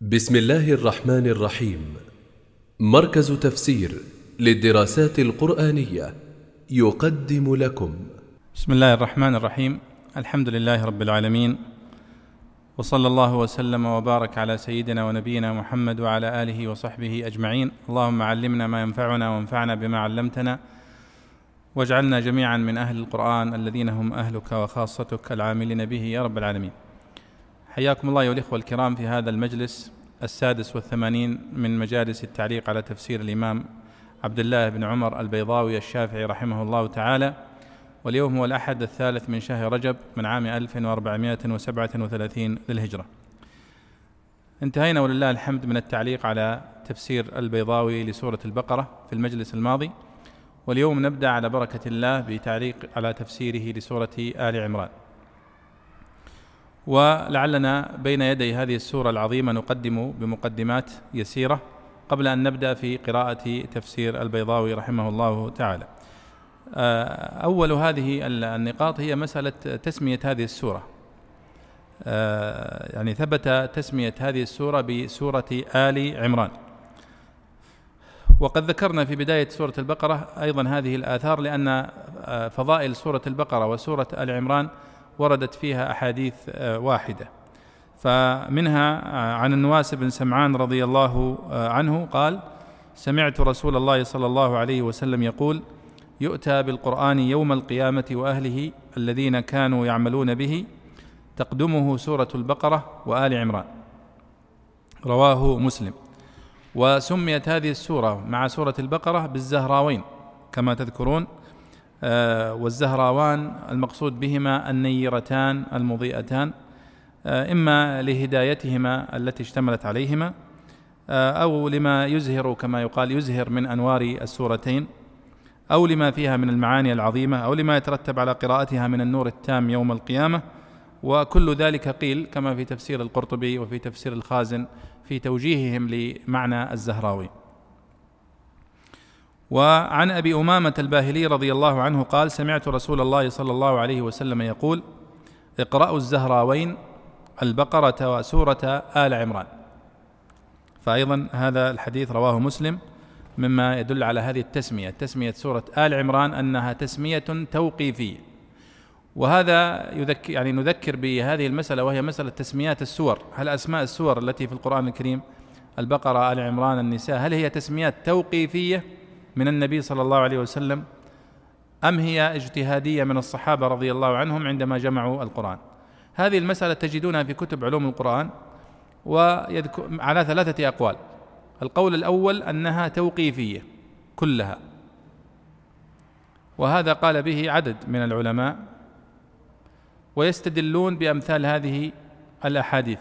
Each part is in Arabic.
بسم الله الرحمن الرحيم. مركز تفسير للدراسات القرآنية يقدم لكم. بسم الله الرحمن الرحيم. الحمد لله رب العالمين. وصلى الله وسلم وبارك على سيدنا ونبينا محمد وعلى آله وصحبه أجمعين. اللهم علمنا ما ينفعنا وانفعنا بما علمتنا. واجعلنا جميعا من أهل القرآن الذين هم أهلك وخاصتك العاملين به يا رب العالمين. حياكم الله أيها الإخوة الكرام في هذا المجلس السادس والثمانين من مجالس التعليق على تفسير الإمام عبد الله بن عمر البيضاوي الشافعي رحمه الله تعالى. واليوم هو الأحد الثالث من شهر رجب من عام 1437 للهجرة. انتهينا ولله الحمد من التعليق على تفسير البيضاوي لسورة البقرة في المجلس الماضي. واليوم نبدأ على بركة الله بتعليق على تفسيره لسورة آل عمران. ولعلنا بين يدي هذه السورة العظيمة نقدم بمقدمات يسيرة قبل أن نبدأ في قراءة تفسير البيضاوي رحمه الله تعالى. آه، أول هذه النقاط هي مسألة تسمية هذه السورة. آه، يعني ثبت تسمية هذه السورة بسورة آل عمران. وقد ذكرنا في بداية سورة البقرة أيضا هذه الآثار لأن آه، فضائل سورة البقرة وسورة آل عمران وردت فيها أحاديث آه، واحدة. فمنها آه، عن النواس بن سمعان رضي الله آه، عنه قال سمعت رسول الله صلى الله عليه وسلم يقول يؤتى بالقرآن يوم القيامة وأهله الذين كانوا يعملون به تقدمه سورة البقرة وآل عمران. رواه مسلم. وسميت هذه السورة مع سورة البقرة بالزهراوين كما تذكرون. والزهراوان المقصود بهما النيرتان المضيئتان آه، إما لهدايتهما التي اشتملت عليهما آه، أو لما يزهر كما يقال يزهر من أنوار السورتين أو لما فيها من المعاني العظيمة أو لما يترتب على قراءتها من النور التام يوم القيامة. وكل ذلك قيل كما في تفسير القرطبي وفي تفسير الخازن في توجيههم لمعنى الزهراوي. وعن أبي أمامة الباهلي رضي الله عنه قال سمعت رسول الله صلى الله عليه وسلم يقول اقرأوا الزهراوين البقرة وسورة آل عمران. فأيضا هذا الحديث رواه مسلم مما يدل على هذه التسمية تسمية سورة آل عمران أنها تسمية توقيفية. وهذا يذكر يعني نذكر بهذه المسألة وهي مسألة تسميات السور. هل أسماء السور التي في القرآن الكريم البقرة آل عمران النساء هل هي تسميات توقيفية؟ من النبي صلى الله عليه وسلم أم هي اجتهادية من الصحابة رضي الله عنهم عندما جمعوا القرآن؟ هذه المسألة تجدونها في كتب علوم القرآن ويذكر على ثلاثة أقوال. القول الأول أنها توقيفية كلها. وهذا قال به عدد من العلماء ويستدلون بأمثال هذه الأحاديث.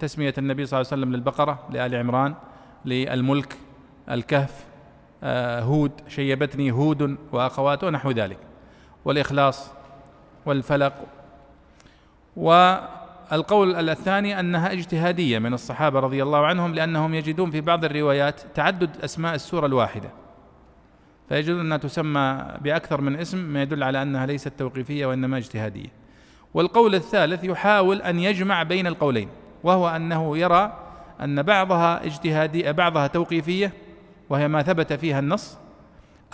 تسمية النبي صلى الله عليه وسلم للبقرة لآل عمران للملك الكهف هود شيبتني هود وأخواته ونحو ذلك. والإخلاص والفلق. والقول الثاني أنها اجتهادية من الصحابة رضي الله عنهم لأنهم يجدون في بعض الروايات تعدد أسماء السورة الواحدة. فيجدون أنها تسمى بأكثر من اسم ما يدل على أنها ليست توقيفية وإنما اجتهادية. والقول الثالث يحاول أن يجمع بين القولين وهو أنه يرى أن بعضها اجتهادي بعضها توقيفية وهي ما ثبت فيها النص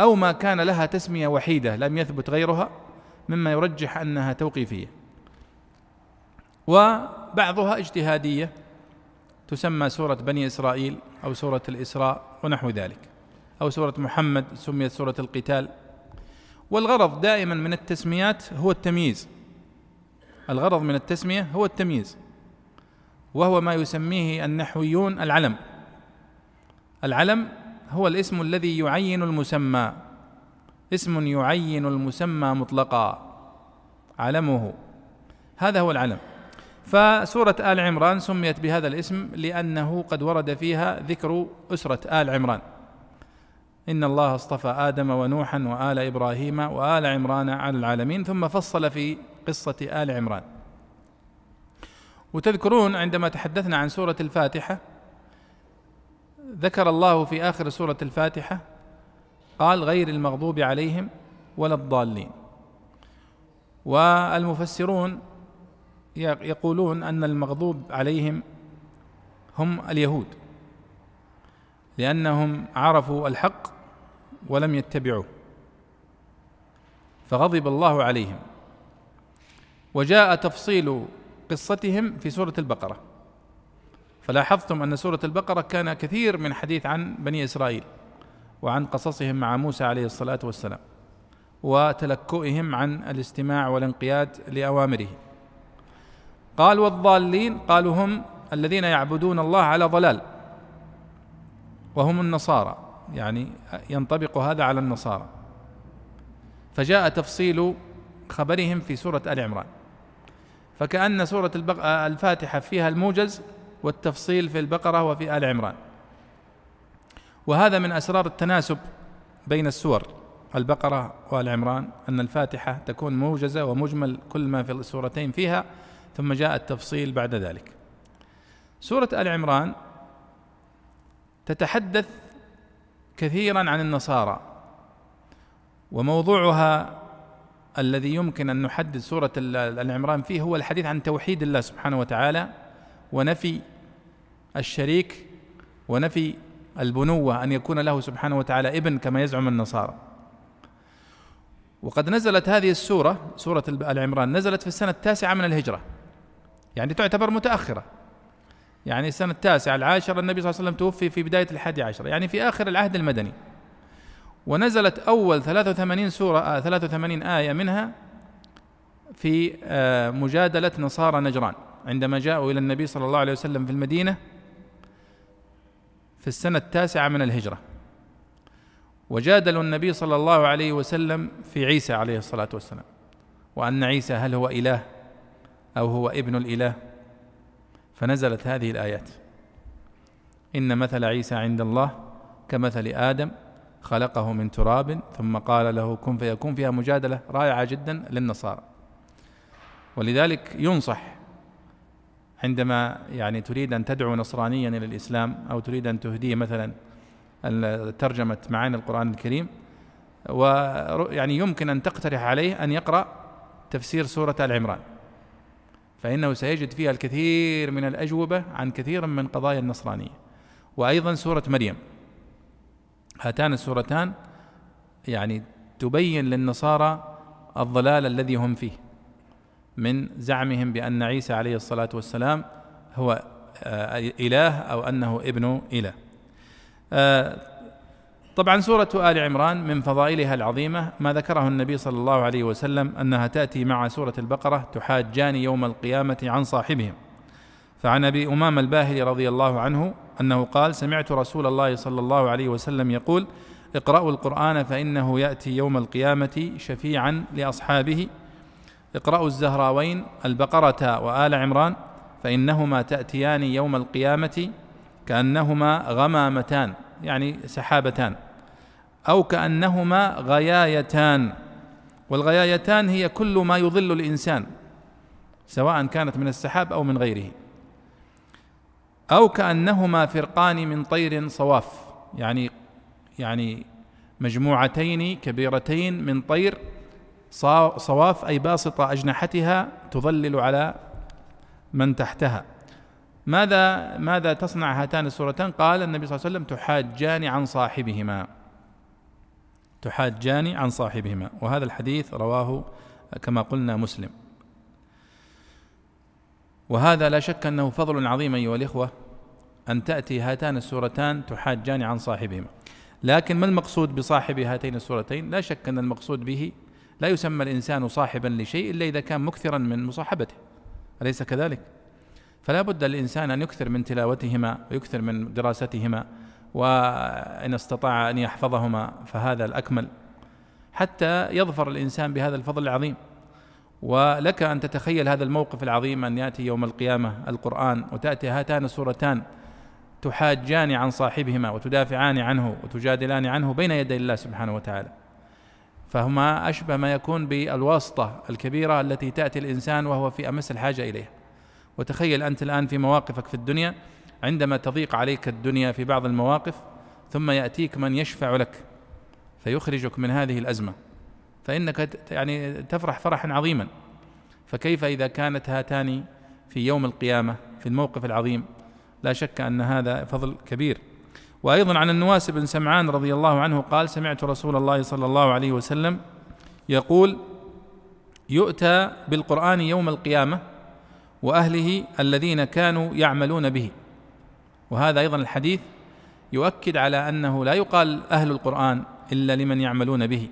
أو ما كان لها تسمية وحيدة لم يثبت غيرها مما يرجح أنها توقيفية. وبعضها اجتهادية تسمى سورة بني إسرائيل أو سورة الإسراء ونحو ذلك أو سورة محمد سميت سورة القتال. والغرض دائما من التسميات هو التمييز. الغرض من التسمية هو التمييز وهو ما يسميه النحويون العلم. العلم هو الاسم الذي يعين المسمى. اسم يعين المسمى مطلقا. علمه. هذا هو العلم. فسورة آل عمران سميت بهذا الاسم لأنه قد ورد فيها ذكر أسرة آل عمران. إن الله اصطفى آدم ونوحا وآل إبراهيم وآل عمران على العالمين ثم فصل في قصة آل عمران. وتذكرون عندما تحدثنا عن سورة الفاتحة ذكر الله في آخر سورة الفاتحة قال غير المغضوب عليهم ولا الضالين. والمفسرون يقولون أن المغضوب عليهم هم اليهود لأنهم عرفوا الحق ولم يتبعوه فغضب الله عليهم. وجاء تفصيل قصتهم في سورة البقرة. فلاحظتم أن سورة البقرة كان كثير من حديث عن بني إسرائيل وعن قصصهم مع موسى عليه الصلاة والسلام وتلكؤهم عن الاستماع والانقياد لأوامره. قال والضالين قالوا هم الذين يعبدون الله على ضلال وهم النصارى يعني ينطبق هذا على النصارى. فجاء تفصيل خبرهم في سورة آل عمران. فكأن سورة الفاتحة فيها الموجز والتفصيل في البقرة وفي آل عمران. وهذا من أسرار التناسب بين السور البقرة وآل عمران أن الفاتحة تكون موجزة ومجمل كل ما في السورتين فيها ثم جاء التفصيل بعد ذلك. سورة آل عمران تتحدث كثيرا عن النصارى وموضوعها الذي يمكن أن نحدد سورة العمران فيه هو الحديث عن توحيد الله سبحانه وتعالى ونفي الشريك ونفي البنوة أن يكون له سبحانه وتعالى ابن كما يزعم النصارى. وقد نزلت هذه السورة سورة العمران نزلت في السنة التاسعة من الهجرة. يعني تعتبر متأخرة. يعني السنة التاسعة العاشره النبي صلى الله عليه وسلم توفي في بداية الحادي عشر. يعني في آخر العهد المدني. ونزلت أول 83 سورة 83 آه، آية منها في آه، مجادلة نصارى نجران. عندما جاءوا إلى النبي صلى الله عليه وسلم في المدينة في السنة التاسعة من الهجرة وجادلوا النبي صلى الله عليه وسلم في عيسى عليه الصلاة والسلام وأن عيسى هل هو إله أو هو ابن الإله؟ فنزلت هذه الآيات إن مثل عيسى عند الله كمثل آدم خلقه من تراب ثم قال له كن فيكون فيها مجادلة رائعة جدا للنصارى. ولذلك ينصح عندما يعني تريد أن تدعو نصرانيا إلى الإسلام أو تريد أن تهديه مثلا ترجمة معاني القرآن الكريم ويعني يمكن أن تقترح عليه أن يقرأ تفسير سورة آل عمران. فإنه سيجد فيها الكثير من الأجوبة عن كثير من قضايا النصرانية. وأيضا سورة مريم. هاتان السورتان يعني تبين للنصارى الضلال الذي هم فيه. من زعمهم بأن عيسى عليه الصلاة والسلام هو آه، إله أو أنه ابن إله. آه، طبعا سورة آل عمران من فضائلها العظيمة ما ذكره النبي صلى الله عليه وسلم أنها تأتي مع سورة البقرة تحاجان يوم القيامة عن صاحبهم. فعن أبي امام الباهلي رضي الله عنه أنه قال سمعت رسول الله صلى الله عليه وسلم يقول اقرأوا القرآن فإنه يأتي يوم القيامة شفيعا لأصحابه اقرأوا الزهراوين البقرة وآل عمران فإنهما تأتيان يوم القيامة كأنهما غمامتان يعني سحابتان أو كأنهما غيايتان. والغيايتان هي كل ما يظل الإنسان سواء كانت من السحاب أو من غيره. أو كأنهما فرقان من طير صواف يعني يعني مجموعتين كبيرتين من طير صواف أي باسطة أجنحتها تظلل على من تحتها. ماذا ماذا تصنع هاتان السورتان؟ قال النبي صلى الله عليه وسلم تحاجان عن صاحبهما. تحاجان عن صاحبهما. وهذا الحديث رواه كما قلنا مسلم. وهذا لا شك أنه فضل عظيم أيها الإخوة أن تأتي هاتان السورتان تحاجان عن صاحبهما. لكن ما المقصود بصاحب هاتين السورتين؟ لا شك أن المقصود به لا يسمى الإنسان صاحبا لشيء إلا إذا كان مكثرا من مصاحبته أليس كذلك؟ فلا بد للإنسان أن يكثر من تلاوتهما ويكثر من دراستهما وإن استطاع أن يحفظهما فهذا الأكمل حتى يظفر الإنسان بهذا الفضل العظيم. ولك أن تتخيل هذا الموقف العظيم أن يأتي يوم القيامة القرآن وتأتي هاتان السورتان تحاجان عن صاحبهما وتدافعان عنه وتجادلان عنه بين يدي الله سبحانه وتعالى. فهما أشبه ما يكون بالواسطة الكبيرة التي تأتي الإنسان وهو في أمس الحاجة إليها. وتخيل أنت الآن في مواقفك في الدنيا عندما تضيق عليك الدنيا في بعض المواقف ثم يأتيك من يشفع لك فيخرجك من هذه الأزمة. فإنك يعني تفرح فرحا عظيما. فكيف إذا كانت هاتان في يوم القيامة في الموقف العظيم؟ لا شك أن هذا فضل كبير. وأيضا عن النواس بن سمعان رضي الله عنه قال سمعت رسول الله صلى الله عليه وسلم يقول يؤتى بالقرآن يوم القيامة وأهله الذين كانوا يعملون به. وهذا أيضا الحديث يؤكد على أنه لا يقال أهل القرآن إلا لمن يعملون به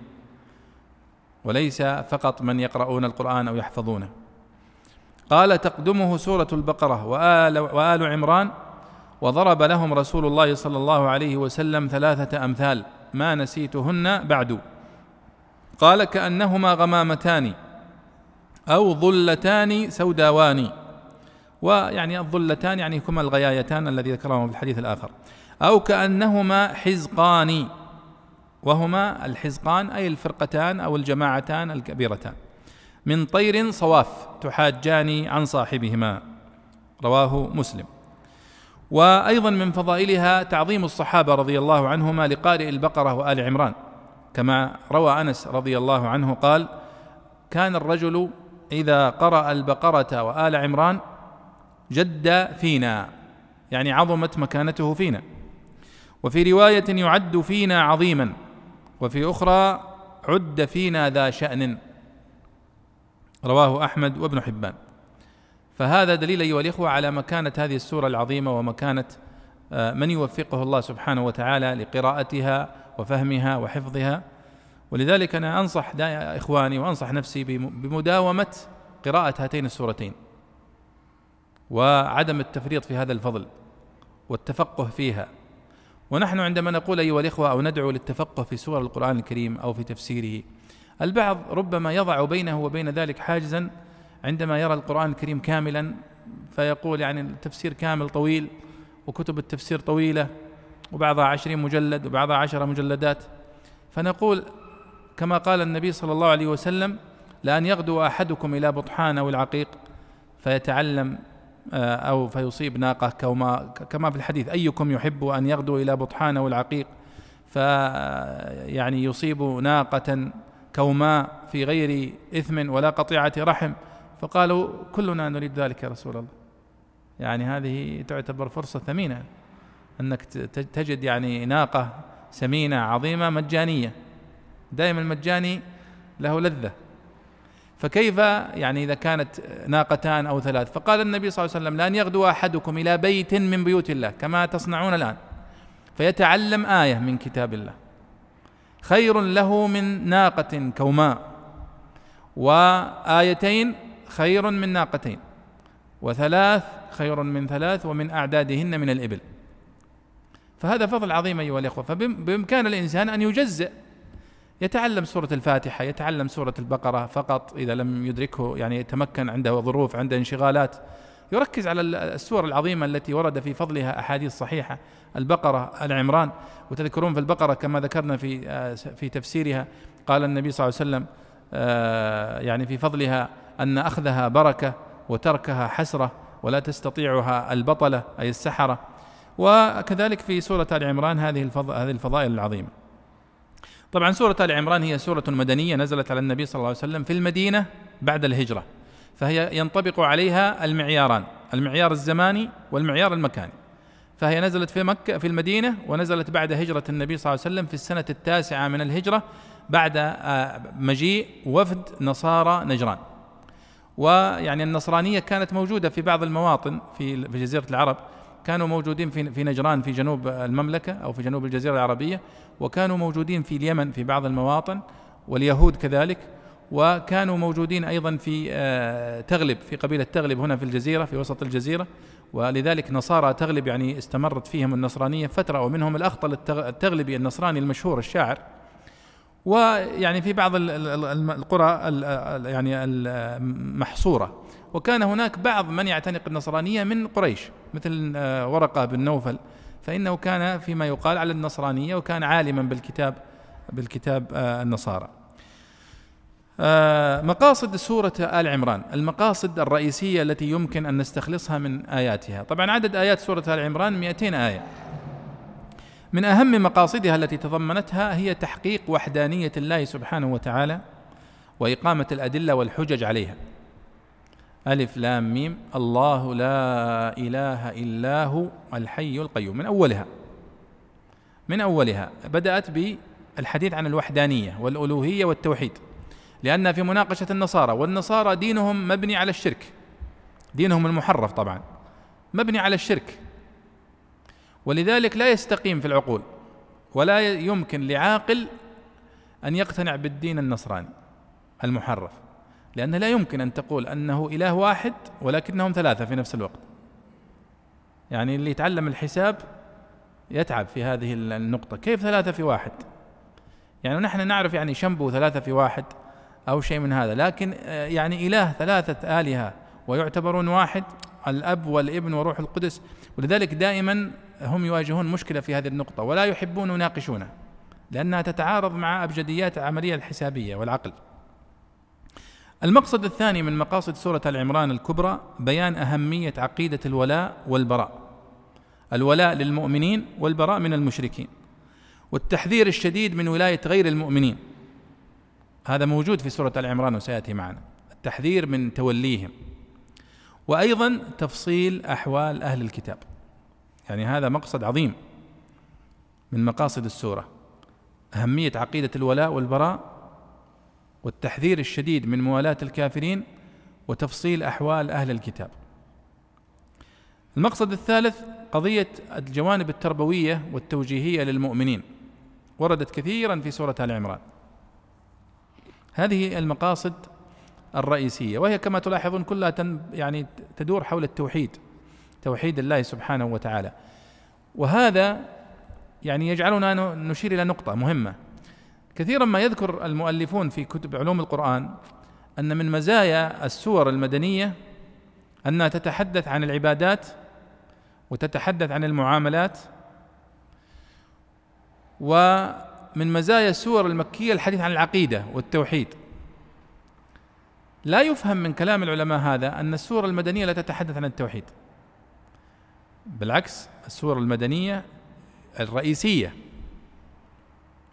وليس فقط من يقرؤون القرآن أو يحفظونه. قال تقدمه سورة البقرة وآل, وآل عمران وضرب لهم رسول الله صلى الله عليه وسلم ثلاثة أمثال ما نسيتهن بعد. قال كأنهما غمامتان أو ظلتان سوداوان. ويعني الظلتان يعني هما الغيايتان الذي ذكرهما في الحديث الآخر. أو كأنهما حزقان وهما الحزقان أي الفرقتان أو الجماعتان الكبيرتان. من طير صواف تحاجان عن صاحبهما. رواه مسلم. وأيضا من فضائلها تعظيم الصحابة رضي الله عنهما لقارئ البقرة وآل عمران. كما روى أنس رضي الله عنه قال كان الرجل إذا قرأ البقرة وآل عمران جد فينا يعني عظمت مكانته فينا. وفي رواية يعد فينا عظيما وفي أخرى عد فينا ذا شأن. رواه أحمد وابن حبان. فهذا دليل أيها الإخوة على مكانه هذه السورة العظيمة ومكانه آه، من يوفقه الله سبحانه وتعالى لقراءتها وفهمها وحفظها. ولذلك أنا أنصح إخواني وأنصح نفسي بمداومة قراءة هاتين السورتين وعدم التفريط في هذا الفضل والتفقه فيها. ونحن عندما نقول أيها الإخوة أو ندعو للتفقه في سور القرآن الكريم أو في تفسيره البعض ربما يضع بينه وبين ذلك حاجزا عندما يرى القرآن الكريم كاملا فيقول يعني التفسير كامل طويل وكتب التفسير طويلة وبعضها عشرين مجلد وبعضها عشرة مجلدات. فنقول كما قال النبي صلى الله عليه وسلم لأن يغدو أحدكم إلى بطحان أو العقيق فيتعلم آه، أو فيصيب ناقة كما كما في الحديث أيكم يحب أن يغدو إلى بطحان أو العقيق فيعني يصيب ناقة كوماء في غير إثم ولا قطيعة رحم فقالوا كلنا نريد ذلك يا رسول الله. يعني هذه تعتبر فرصة ثمينة أنك تجد يعني ناقة سمينة عظيمة مجانية. دائما المجاني له لذة. فكيف يعني إذا كانت ناقتان أو ثلاث؟ فقال النبي صلى الله عليه وسلم لأن يغدو أحدكم إلى بيت من بيوت الله كما تصنعون الآن. فيتعلم آية من كتاب الله. خير له من ناقة كوماء. وآيتين خير من ناقتين وثلاث خير من ثلاث ومن أعدادهن من الإبل. فهذا فضل عظيم أيها الإخوة. فبإمكان الإنسان أن يجزئ. يتعلم سورة الفاتحة يتعلم سورة البقرة فقط إذا لم يدركه يعني يتمكن عنده ظروف عنده انشغالات. يركز على السور العظيمة التي ورد في فضلها أحاديث صحيحة البقرة العمران. وتذكرون في البقرة كما ذكرنا في آه، في تفسيرها قال النبي صلى الله عليه وسلم آه، يعني في فضلها أن أخذها بركة وتركها حسرة ولا تستطيعها البطلة أي السحرة. وكذلك في سورة آل عمران هذه هذه الفضائل العظيمة. طبعا سورة آل عمران هي سورة مدنية نزلت على النبي صلى الله عليه وسلم في المدينة بعد الهجرة فهي ينطبق عليها المعياران المعيار الزماني والمعيار المكاني. فهي نزلت في مكة في المدينة ونزلت بعد هجرة النبي صلى الله عليه وسلم في السنة التاسعة من الهجرة بعد آه، مجيء وفد نصارى نجران. ويعني النصرانية كانت موجودة في بعض المواطن في في جزيرة العرب كانوا موجودين في في نجران في جنوب المملكة أو في جنوب الجزيرة العربية وكانوا موجودين في اليمن في بعض المواطن واليهود كذلك وكانوا موجودين أيضا في آه، تغلب في قبيلة تغلب هنا في الجزيرة في وسط الجزيرة ولذلك نصارى تغلب يعني استمرت فيهم النصرانية فترة ومنهم الأخطل التغلبي النصراني المشهور الشاعر ويعني في بعض القرى يعني المحصورة. وكان هناك بعض من يعتنق النصرانية من قريش مثل آه، ورقة بن نوفل. فإنه كان فيما يقال على النصرانية وكان عالما بالكتاب بالكتاب آه، النصارى. آه، مقاصد سورة آل عمران المقاصد الرئيسية التي يمكن أن نستخلصها من آياتها. طبعا عدد آيات سورة آل عمران 200 آية. من أهم مقاصدها التي تضمنتها هي تحقيق وحدانية الله سبحانه وتعالى وإقامة الأدلة والحجج عليها. ألف لام ميم. الله لا إله إلا هو الحي القيوم. من أولها من أولها بدأت بالحديث عن الوحدانية والألوهية والتوحيد لأن في مناقشة النصارى والنصارى دينهم مبني على الشرك دينهم المحرف طبعا مبني على الشرك. ولذلك لا يستقيم في العقول ولا يمكن لعاقل أن يقتنع بالدين النصراني المحرف لأن لا يمكن أن تقول أنه إله واحد ولكنهم ثلاثة في نفس الوقت. يعني اللي يتعلم الحساب يتعب في هذه النقطة كيف ثلاثة في واحد؟ يعني نحن نعرف يعني شنبو ثلاثة في واحد أو شيء من هذا لكن آه، يعني إله ثلاثة آلهة ويعتبرون واحد الأب والابن وروح القدس ولذلك دائما هم يواجهون مشكلة في هذه النقطة ولا يحبون يناقشونها لأنها تتعارض مع أبجديات العملية الحسابية والعقل. المقصد الثاني من مقاصد سورة العمران الكبرى بيان أهمية عقيدة الولاء والبراء. الولاء للمؤمنين والبراء من المشركين والتحذير الشديد من ولاية غير المؤمنين. هذا موجود في سورة العمران وسيأتي معنا. التحذير من توليهم. وأيضا تفصيل أحوال أهل الكتاب. يعني هذا مقصد عظيم من مقاصد السورة. أهمية عقيدة الولاء والبراء والتحذير الشديد من موالاة الكافرين وتفصيل أحوال أهل الكتاب. المقصد الثالث قضية الجوانب التربوية والتوجيهية للمؤمنين. وردت كثيرا في سورة آل عمران. هذه المقاصد الرئيسية وهي كما تلاحظون كلها يعني تدور حول التوحيد توحيد الله سبحانه وتعالى. وهذا يعني يجعلنا نشير إلى نقطة مهمة. كثيرا ما يذكر المؤلفون في كتب علوم القرآن أن من مزايا السور المدنية أنها تتحدث عن العبادات وتتحدث عن المعاملات ومن مزايا السور المكية الحديث عن العقيدة والتوحيد. لا يفهم من كلام العلماء هذا أن السور المدنية لا تتحدث عن التوحيد. بالعكس السور المدنية الرئيسية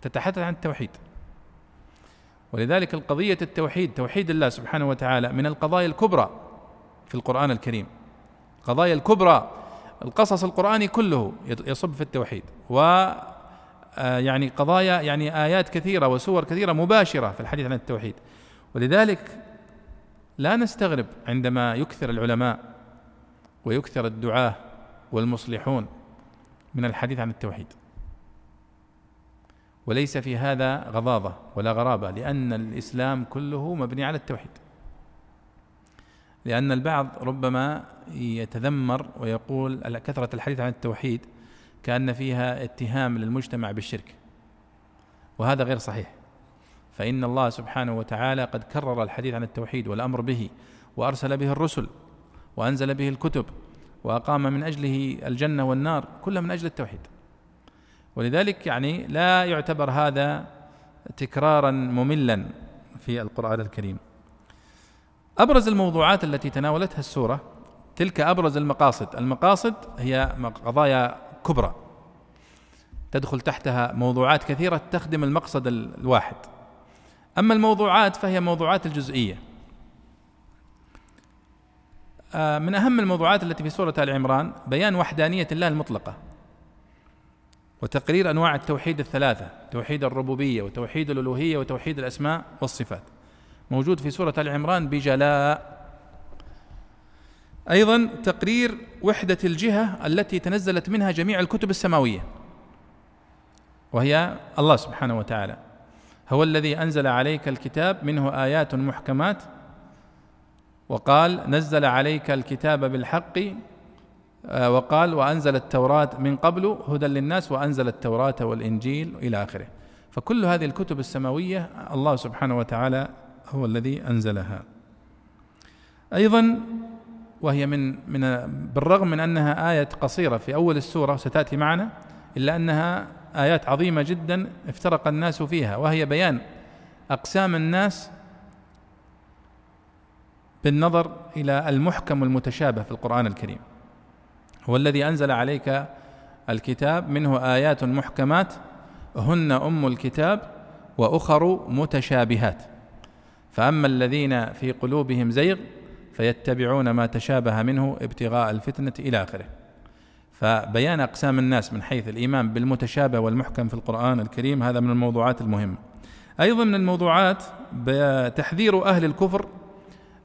تتحدث عن التوحيد. ولذلك القضية التوحيد توحيد الله سبحانه وتعالى من القضايا الكبرى في القرآن الكريم. القضايا الكبرى القصص القرآني كله يصب في التوحيد. و آه، يعني قضايا يعني آيات كثيرة وسور كثيرة مباشرة في الحديث عن التوحيد. ولذلك لا نستغرب عندما يكثر العلماء ويكثر الدعاة والمصلحون من الحديث عن التوحيد. وليس في هذا غضاضة ولا غرابة لأن الإسلام كله مبني على التوحيد. لأن البعض ربما يتذمر ويقول كثرة الحديث عن التوحيد كأن فيها اتهام للمجتمع بالشرك وهذا غير صحيح. فإن الله سبحانه وتعالى قد كرر الحديث عن التوحيد والأمر به وأرسل به الرسل وأنزل به الكتب وأقام من أجله الجنة والنار كلها من أجل التوحيد. ولذلك يعني لا يعتبر هذا تكرارا مملا في القرآن الكريم. أبرز الموضوعات التي تناولتها السورة تلك أبرز المقاصد. المقاصد هي قضايا كبرى تدخل تحتها موضوعات كثيرة تخدم المقصد الواحد. أما الموضوعات فهي موضوعات الجزئية. آه، من أهم الموضوعات التي في سورة آل عمران بيان وحدانية الله المطلقة وتقرير أنواع التوحيد الثلاثة توحيد الربوبية وتوحيد الألوهية وتوحيد الأسماء والصفات. موجود في سورة آل عمران بجلاء. أيضا تقرير وحدة الجهة التي تنزلت منها جميع الكتب السماوية وهي الله سبحانه وتعالى. هو الذي أنزل عليك الكتاب منه آيات محكمات وقال نزل عليك الكتاب بالحق آه، وقال وأنزل التوراة من قبل هدى للناس وأنزل التوراة والإنجيل إلى آخره. فكل هذه الكتب السماوية الله سبحانه وتعالى هو الذي أنزلها. أيضا وهي من من بالرغم من أنها آية قصيرة في أول السورة ستأتي معنا إلا أنها آيات عظيمة جدا افترق الناس فيها وهي بيان أقسام الناس بالنظر إلى المحكم والمتشابه في القرآن الكريم. هو الذي أنزل عليك الكتاب منه آيات محكمات هن أم الكتاب وأخر متشابهات. فأما الذين في قلوبهم زيغ فيتبعون ما تشابه منه ابتغاء الفتنة إلى آخره. فبيان أقسام الناس من حيث الإيمان بالمتشابه والمحكم في القرآن الكريم هذا من الموضوعات المهمة. أيضا من الموضوعات تحذير أهل الكفر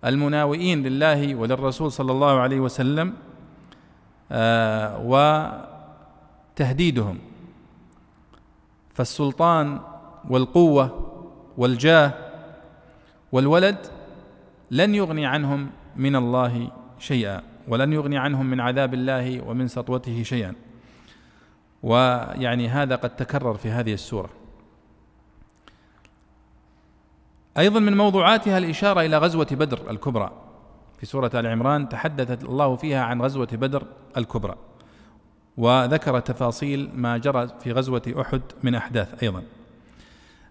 المناوئين لله وللرسول صلى الله عليه وسلم آه، وتهديدهم. فالسلطان والقوة والجاه والولد لن يغني عنهم من الله شيئا. ولن يغني عنهم من عذاب الله ومن سطوته شيئا. ويعني هذا قد تكرر في هذه السورة. أيضا من موضوعاتها الإشارة إلى غزوة بدر الكبرى. في سورة آل عمران تحدث الله فيها عن غزوة بدر الكبرى. وذكر تفاصيل ما جرى في غزوة أحد من أحداث أيضا.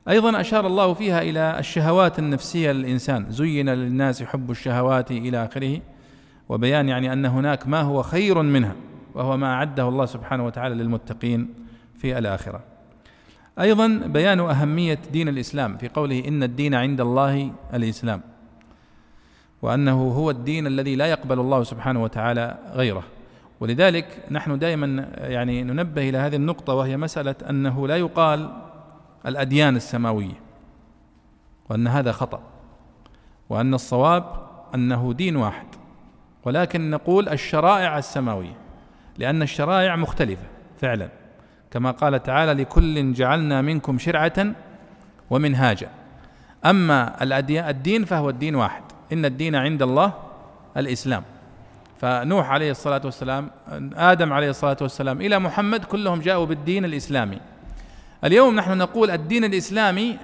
أيضا أشار الله فيها إلى الشهوات النفسية للإنسان. زين للناس حب الشهوات إلى آخره. وبيان يعني أن هناك ما هو خير منها وهو ما أعده الله سبحانه وتعالى للمتقين في الآخرة. أيضا بيان أهمية دين الإسلام في قوله إن الدين عند الله الإسلام وأنه هو الدين الذي لا يقبل الله سبحانه وتعالى غيره. ولذلك نحن دائما يعني ننبه إلى هذه النقطة وهي مسألة أنه لا يقال الأديان السماوية وأن هذا خطأ وأن الصواب أنه دين واحد. ولكن نقول الشرائع السماوية لأن الشرائع مختلفة فعلا. كما قال تعالى لكل جعلنا منكم شرعة ومنهاجا. أما الدين فهو الدين واحد. إن الدين عند الله الإسلام. فنوح عليه الصلاة والسلام آدم عليه الصلاة والسلام إلى محمد كلهم جاءوا بالدين الإسلامي. اليوم نحن نقول الدين الإسلامي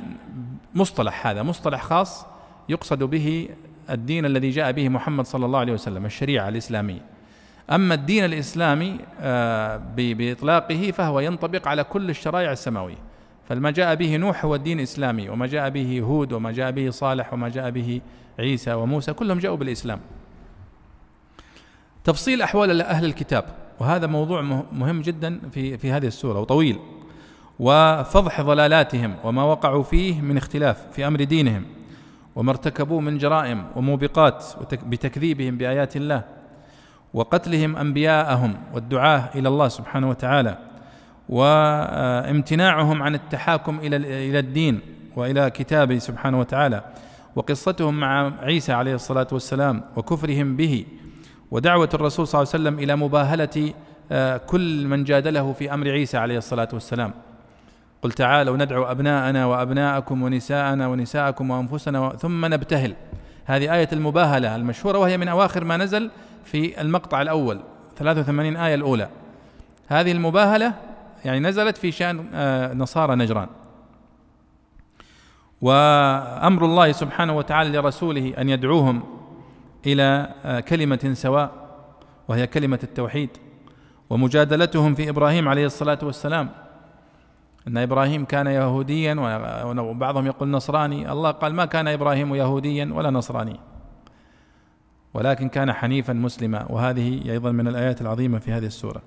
مصطلح هذا مصطلح خاص يقصد به الدين الذي جاء به محمد صلى الله عليه وسلم الشريعة الإسلامية. أما الدين الإسلامي آه، بإطلاقه فهو ينطبق على كل الشرائع السماوية. فما جاء به نوح هو الدين الإسلامي وما جاء به هود وما جاء به صالح وما جاء به عيسى وموسى كلهم جاءوا بالإسلام. تفصيل أحوال أهل الكتاب وهذا موضوع مهم جدا في في هذه السورة وطويل. وفضح ضلالاتهم وما وقعوا فيه من اختلاف في أمر دينهم. وما ارتكبوه من جرائم وموبقات بتكذيبهم بآيات الله وقتلهم أنبياءهم والدعاه إلى الله سبحانه وتعالى وامتناعهم عن التحاكم إلى إلى الدين وإلى كتابه سبحانه وتعالى وقصتهم مع عيسى عليه الصلاة والسلام وكفرهم به ودعوة الرسول صلى الله عليه وسلم إلى مباهلة آه، كل من جادله في أمر عيسى عليه الصلاة والسلام قل تعالوا ندعو أبناءنا وأبناءكم ونساءنا ونساءكم وأنفسنا ثم نبتهل. هذه آية المباهلة المشهورة وهي من أواخر ما نزل في المقطع الأول 83 آية الأولى. هذه المباهلة يعني نزلت في شأن آه، نصارى نجران. وأمر الله سبحانه وتعالى لرسوله أن يدعوهم إلى آه، كلمة سواء وهي كلمة التوحيد ومجادلتهم في إبراهيم عليه الصلاة والسلام. أن إبراهيم كان يهوديا وبعضهم يقول نصراني. الله قال ما كان إبراهيم يهوديا ولا نصرانيا ولكن كان حنيفا مسلما. وهذه أيضا من الآيات العظيمة في هذه السورة.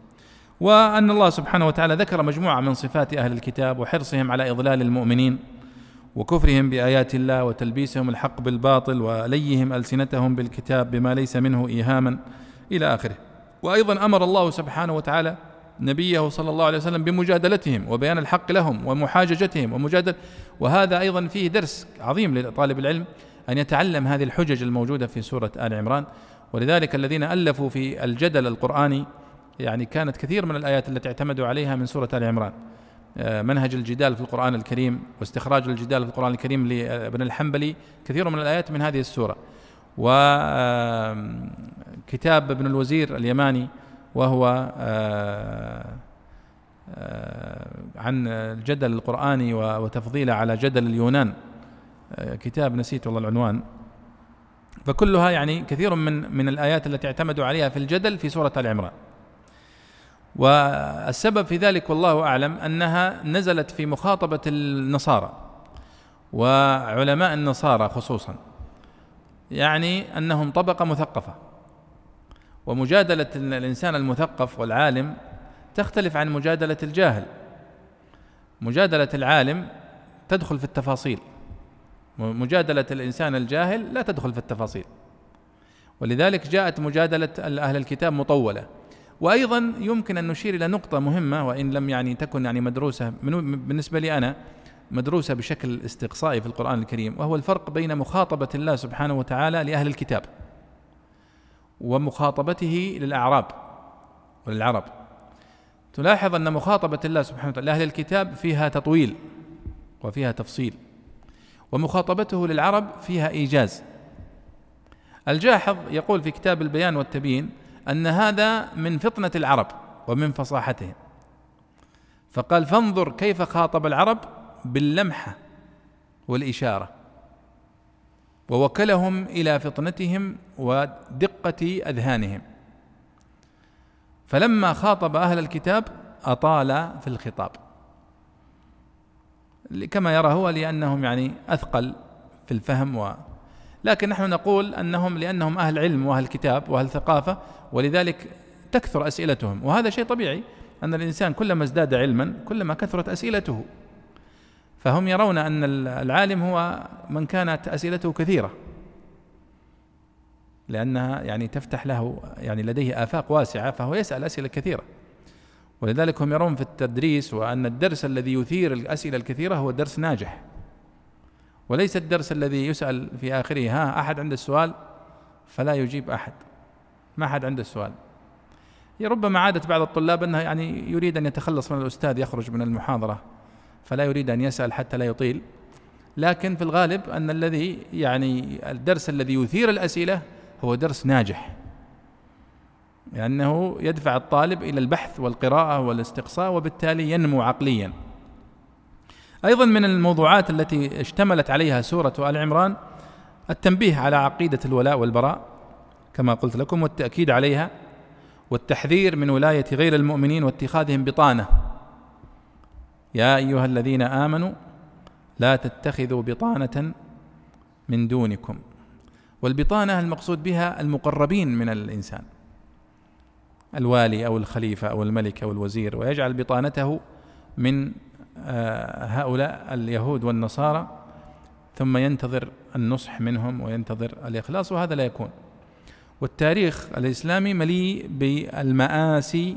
وأن الله سبحانه وتعالى ذكر مجموعة من صفات أهل الكتاب وحرصهم على إضلال المؤمنين وكفرهم بآيات الله وتلبيسهم الحق بالباطل وليهم ألسنتهم بالكتاب بما ليس منه ايهاما إلى آخره. وأيضا أمر الله سبحانه وتعالى نبيه صلى الله عليه وسلم بمجادلتهم وبيان الحق لهم ومحاججتهم ومجادل وهذا أيضا فيه درس عظيم لطالب العلم أن يتعلم هذه الحجج الموجودة في سورة آل عمران. ولذلك الذين ألفوا في الجدل القرآني يعني كانت كثير من الآيات التي اعتمدوا عليها من سورة آل عمران. آه، منهج الجدال في القرآن الكريم واستخراج الجدال في القرآن الكريم لابن الحنبلي كثير من الآيات من هذه السورة. وكتاب ابن الوزير اليماني وهو آه، آه، عن الجدل القرآني وتفضيله على جدل اليونان. كتاب نسيت والله العنوان. فكلها يعني كثير من من الآيات التي اعتمدوا عليها في الجدل في سورة آل عمران. والسبب في ذلك والله أعلم أنها نزلت في مخاطبة النصارى وعلماء النصارى خصوصا. يعني أنهم طبقة مثقفة. ومجادلة الإنسان المثقف والعالم تختلف عن مجادلة الجاهل. مجادلة العالم تدخل في التفاصيل. مجادلة الإنسان الجاهل لا تدخل في التفاصيل. ولذلك جاءت مجادلة أهل الكتاب مطولة. وأيضا يمكن أن نشير إلى نقطة مهمة وإن لم يعني تكن يعني مدروسة. بالنسبة لي أنا مدروسة بشكل استقصائي في القرآن الكريم وهو الفرق بين مخاطبة الله سبحانه وتعالى لأهل الكتاب. ومخاطبته للأعراب وللعرب. تلاحظ أن مخاطبة الله سبحانه وتعالى لأهل الكتاب فيها تطويل وفيها تفصيل ومخاطبته للعرب فيها إيجاز. الجاحظ يقول في كتاب البيان والتبيين أن هذا من فطنة العرب ومن فصاحتهم فقال فانظر كيف خاطب العرب باللمحة والإشارة. ووكلهم إلى فطنتهم ودقة أذهانهم. فلما خاطب أهل الكتاب أطال في الخطاب. كما يرى هو لأنهم يعني أثقل في الفهم و لكن نحن نقول أنهم لأنهم أهل علم وأهل كتاب وأهل ثقافة ولذلك تكثر أسئلتهم. وهذا شيء طبيعي أن الإنسان كلما ازداد علما كلما كثرت أسئلته. فهم يرون أن العالم هو من كانت أسئلته كثيرة. لأنها يعني تفتح له يعني لديه آفاق واسعة فهو يسأل أسئلة كثيرة. ولذلك هم يرون في التدريس وأن الدرس الذي يثير الأسئلة الكثيرة هو درس ناجح. وليس الدرس الذي يسأل في آخره ها أحد عنده السؤال؟ فلا يجيب أحد. ما أحد عنده السؤال. ربما عادة بعض الطلاب أنه يعني يريد أن يتخلص من الأستاذ يخرج من المحاضرة. فلا يريد أن يسأل حتى لا يطيل. لكن في الغالب أن الذي يعني الدرس الذي يثير الأسئلة هو درس ناجح. لأنه يدفع الطالب إلى البحث والقراءة والاستقصاء وبالتالي ينمو عقليا. أيضا من الموضوعات التي اشتملت عليها سورة آل عمران التنبيه على عقيدة الولاء والبراء كما قلت لكم والتأكيد عليها والتحذير من ولاية غير المؤمنين واتخاذهم بطانة. يا أيها الذين آمنوا لا تتخذوا بطانة من دونكم. والبطانة المقصود بها المقربين من الإنسان الوالي أو الخليفة أو الملك أو الوزير ويجعل بطانته من آه، هؤلاء اليهود والنصارى. ثم ينتظر النصح منهم وينتظر الإخلاص وهذا لا يكون. والتاريخ الإسلامي مليء بالمآسي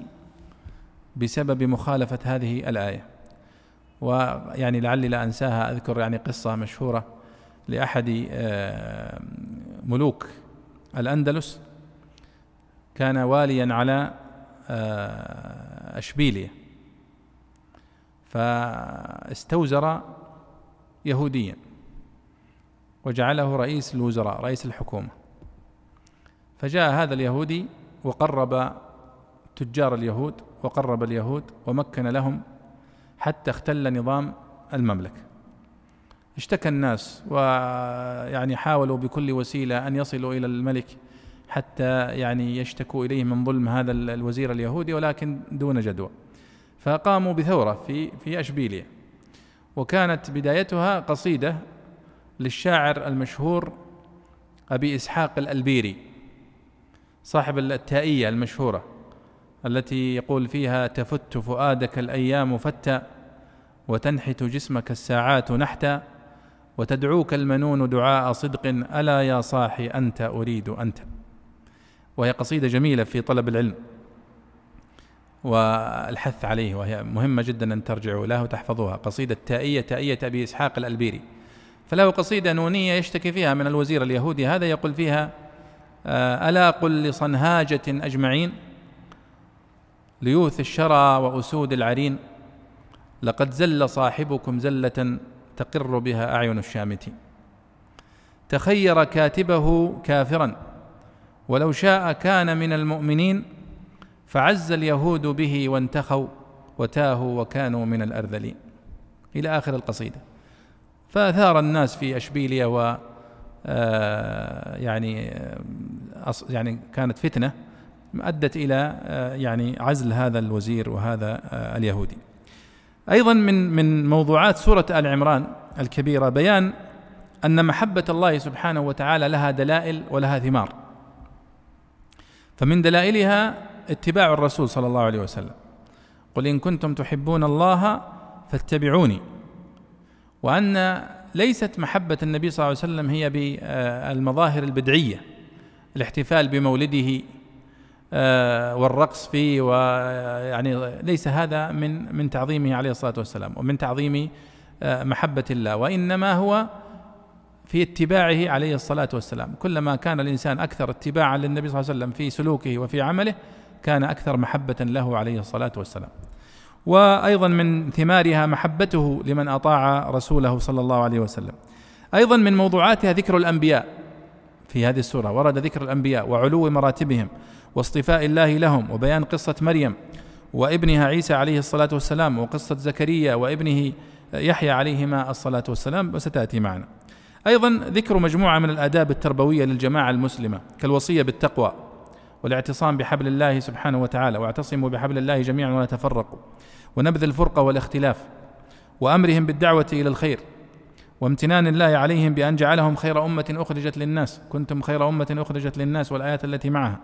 بسبب مخالفة هذه الآية. ويعني لعلي لا أنساها أذكر يعني قصة مشهورة لأحد آه، ملوك الأندلس. كان واليا على آه، أشبيلية. فاستوزر يهوديا وجعله رئيس الوزراء رئيس الحكومة. فجاء هذا اليهودي وقرب تجار اليهود وقرب اليهود ومكن لهم حتى اختل نظام المملكة. اشتكى الناس ويعني حاولوا بكل وسيلة أن يصلوا إلى الملك حتى يعني يشتكوا إليه من ظلم هذا الوزير اليهودي ولكن دون جدوى. فقاموا بثورة في في أشبيلية. وكانت بدايتها قصيدة للشاعر المشهور أبي إسحاق الألبيري صاحب التائية المشهورة. التي يقول فيها تفت فؤادك الأيام فتى وتنحت جسمك الساعات نحتا وتدعوك المنون دعاء صدق ألا يا صاحي أنت أريد أنت. وهي قصيدة جميلة في طلب العلم والحث عليه وهي مهمة جدا أن ترجعوا له وتحفظوها. قصيدة تائية تائية أبي إسحاق الألبيري. فله قصيدة نونية يشتكي فيها من الوزير اليهودي. هذا يقول فيها آه، ألا قل لصنهاجة أجمعين؟ ليوث الشرى وأسود العرين لقد زل صاحبكم زلة تقر بها أعين الشامتين تخير كاتبه كافرا ولو شاء كان من المؤمنين فعز اليهود به وانتخوا وتاهوا وكانوا من الأرذلين. إلى آخر القصيدة. فأثار الناس في أشبيلية و آه، يعني آه، يعني كانت فتنة. أدت إلى آه، يعني عزل هذا الوزير وهذا اليهودي. أيضا من من موضوعات سورة آل عمران الكبيرة بيان أن محبة الله سبحانه وتعالى لها دلائل ولها ثمار. فمن دلائلها اتباع الرسول صلى الله عليه وسلم. قل إن كنتم تحبون الله فاتبعوني. وأن ليست محبة النبي صلى الله عليه وسلم هي بالمظاهر البدعية الاحتفال بمولده آه، والرقص فيه ويعني ليس هذا من من تعظيمه عليه الصلاة والسلام ومن تعظيم آه، محبة الله وإنما هو في اتباعه عليه الصلاة والسلام. كلما كان الإنسان أكثر اتباعا للنبي صلى الله عليه وسلم في سلوكه وفي عمله كان أكثر محبة له عليه الصلاة والسلام. وأيضا من ثمارها محبته لمن أطاع رسوله صلى الله عليه وسلم. أيضا من موضوعاتها ذكر الأنبياء في هذه السورة ورد ذكر الأنبياء وعلو مراتبهم. واصطفاء الله لهم وبيان قصة مريم وابنها عيسى عليه الصلاة والسلام وقصة زكريا وابنه يحيى عليهما الصلاة والسلام وستأتي معنا. أيضا ذكر مجموعة من الآداب التربوية للجماعة المسلمة كالوصية بالتقوى والاعتصام بحبل الله سبحانه وتعالى واعتصموا بحبل الله جميعا ولا تفرقوا ونبذ الفرقة والاختلاف وأمرهم بالدعوة إلى الخير وامتنان الله عليهم بأن جعلهم خير أمة أخرجت للناس كنتم خير أمة أخرجت للناس والآيات التي معها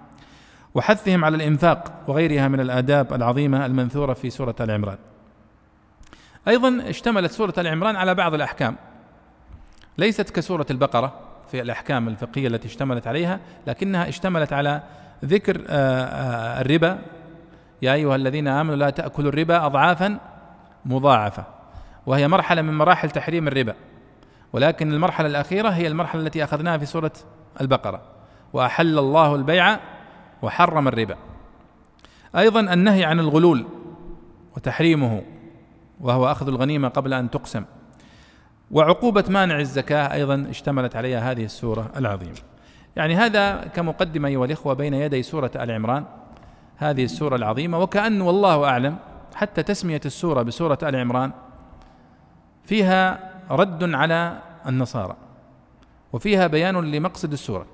وحثهم على الإنفاق وغيرها من الآداب العظيمة المنثورة في سورة آل عمران. أيضا اشتملت سورة آل عمران على بعض الأحكام. ليست كسورة البقرة في الأحكام الفقهية التي اشتملت عليها لكنها اشتملت على ذكر آه، آه، الربا. يا أيها الذين آمنوا لا تأكلوا الربا اضعافا مضاعفة وهي مرحلة من مراحل تحريم الربا. ولكن المرحلة الأخيرة هي المرحلة التي أخذناها في سورة البقرة. وأحل الله البيع وحرم الربا. أيضا النهي عن الغلول وتحريمه وهو أخذ الغنيمة قبل أن تقسم. وعقوبة مانع الزكاة أيضا اشتملت عليها هذه السورة العظيمة. يعني هذا كمقدمة أيها الإخوة بين يدي سورة آل عمران هذه السورة العظيمة. وكأن والله أعلم حتى تسمية السورة بسورة آل عمران فيها رد على النصارى وفيها بيان لمقصد السورة.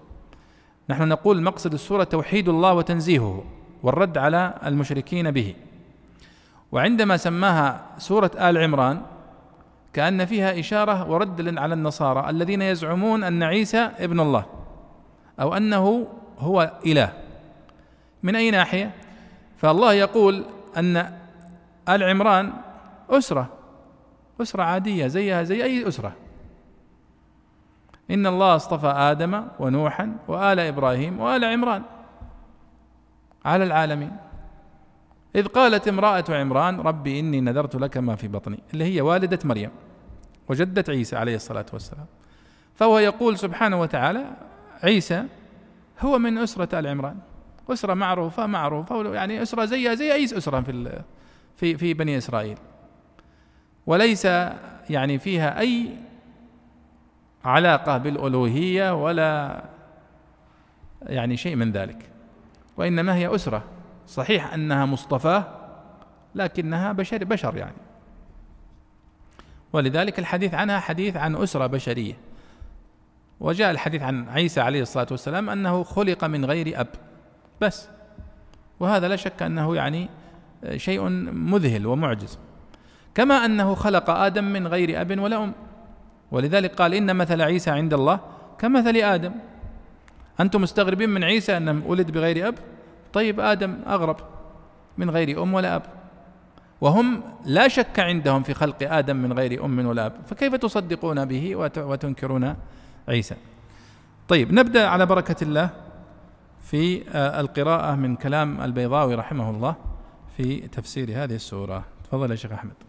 نحن نقول مقصد السورة توحيد الله وتنزيهه والرد على المشركين به. وعندما سماها سورة آل عمران كأن فيها إشارة ورد على النصارى الذين يزعمون أن عيسى ابن الله أو أنه هو إله. من أي ناحية؟ فالله يقول أن آل عمران أسرة أسرة عادية زيها زي أي أسرة. إن الله اصطفى آدم ونوحا وآل إبراهيم وآل عمران على العالمين. إذ قالت امرأة عمران ربي إني نذرت لك ما في بطني اللي هي والدة مريم وجدة عيسى عليه الصلاة والسلام. فهو يقول سبحانه وتعالى عيسى هو من أسرة آل عمران أسرة معروفة معروفة يعني أسرة زيها زي أي أسرة في في في بني إسرائيل. وليس يعني فيها أي علاقة بالألوهية ولا يعني شيء من ذلك. وإنما هي أسرة. صحيح أنها مصطفاة لكنها بشر بشر يعني. ولذلك الحديث عنها حديث عن أسرة بشرية. وجاء الحديث عن عيسى عليه الصلاة والسلام أنه خلق من غير أب. بس. وهذا لا شك أنه يعني شيء مذهل ومعجز. كما أنه خلق آدم من غير أب ولا أم. ولذلك قال إن مثل عيسى عند الله كمثل آدم. أنتم مستغربين من عيسى أنه ولد بغير أب؟ طيب آدم أغرب من غير أم ولا أب. وهم لا شك عندهم في خلق آدم من غير أم ولا أب. فكيف تصدقون به وتنكرون عيسى؟ طيب نبدأ على بركة الله في آه، القراءة من كلام البيضاوي رحمه الله في تفسير هذه السورة. تفضل يا شيخ أحمد.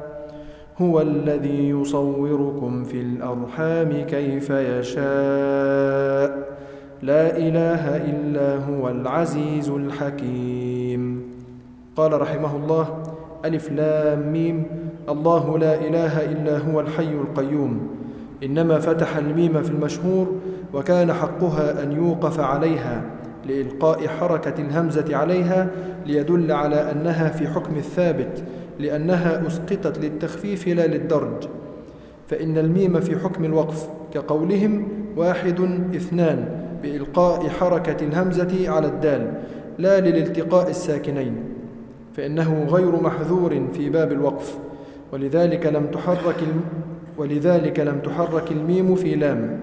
هو الذي يصوركم في الأرحام كيف يشاء. لا إله إلا هو العزيز الحكيم. قال رحمه الله ألف لام ميم. الله لا إله إلا هو الحي القيوم. إنما فتح الميم في المشهور وكان حقها أن يوقف عليها لإلقاء حركة الهمزة عليها ليدل على أنها في حكم الثابت. لأنها أسقطت للتخفيف لا للدرج فإن الميم في حكم الوقف كقولهم واحد اثنان بإلقاء حركة الهمزة على الدال لا للالتقاء الساكنين فإنه غير محذور في باب الوقف ولذلك لم تحرك ولذلك لم تحرك الميم في لام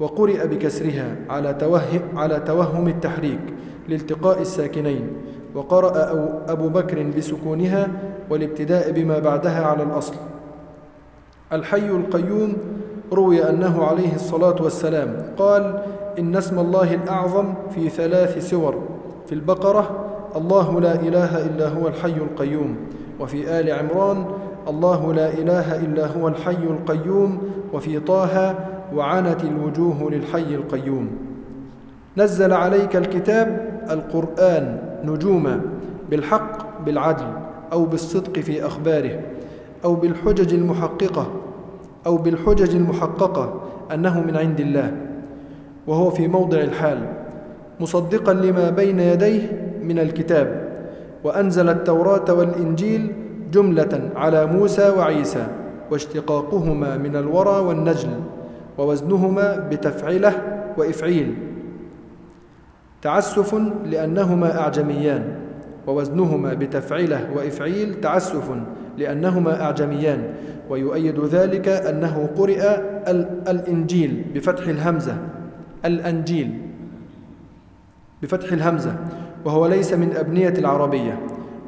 وقرئ بكسرها على توهم, على توهم التحريك لالتقاء الساكنين وقرأ أبو بكر بسكونها والابتداء بما بعدها على الأصل. الحي القيوم روي أنه عليه الصلاة والسلام قال إن اسم الله الأعظم في ثلاث سور في البقرة الله لا إله إلا هو الحي القيوم وفي آل عمران الله لا إله إلا هو الحي القيوم وفي طه وعنت الوجوه للحي القيوم. نزل عليك الكتاب القرآن نجوما بالحق بالعدل. أو بالصدق في أخباره أو بالحجج المحققة أو بالحجج المحققة أنه من عند الله وهو في موضع الحال مصدقا لما بين يديه من الكتاب وأنزل التوراة والإنجيل جملة على موسى وعيسى واشتقاقهما من الورى والنجل ووزنهما بتفعله وإفعيل. تعسف لأنهما أعجميان. ووزنهما بتفعله وإفعيل تعسف لأنهما أعجميان ويؤيد ذلك أنه قرئ الإنجيل بفتح الهمزة الأنجيل بفتح الهمزة وهو ليس من أبنية العربية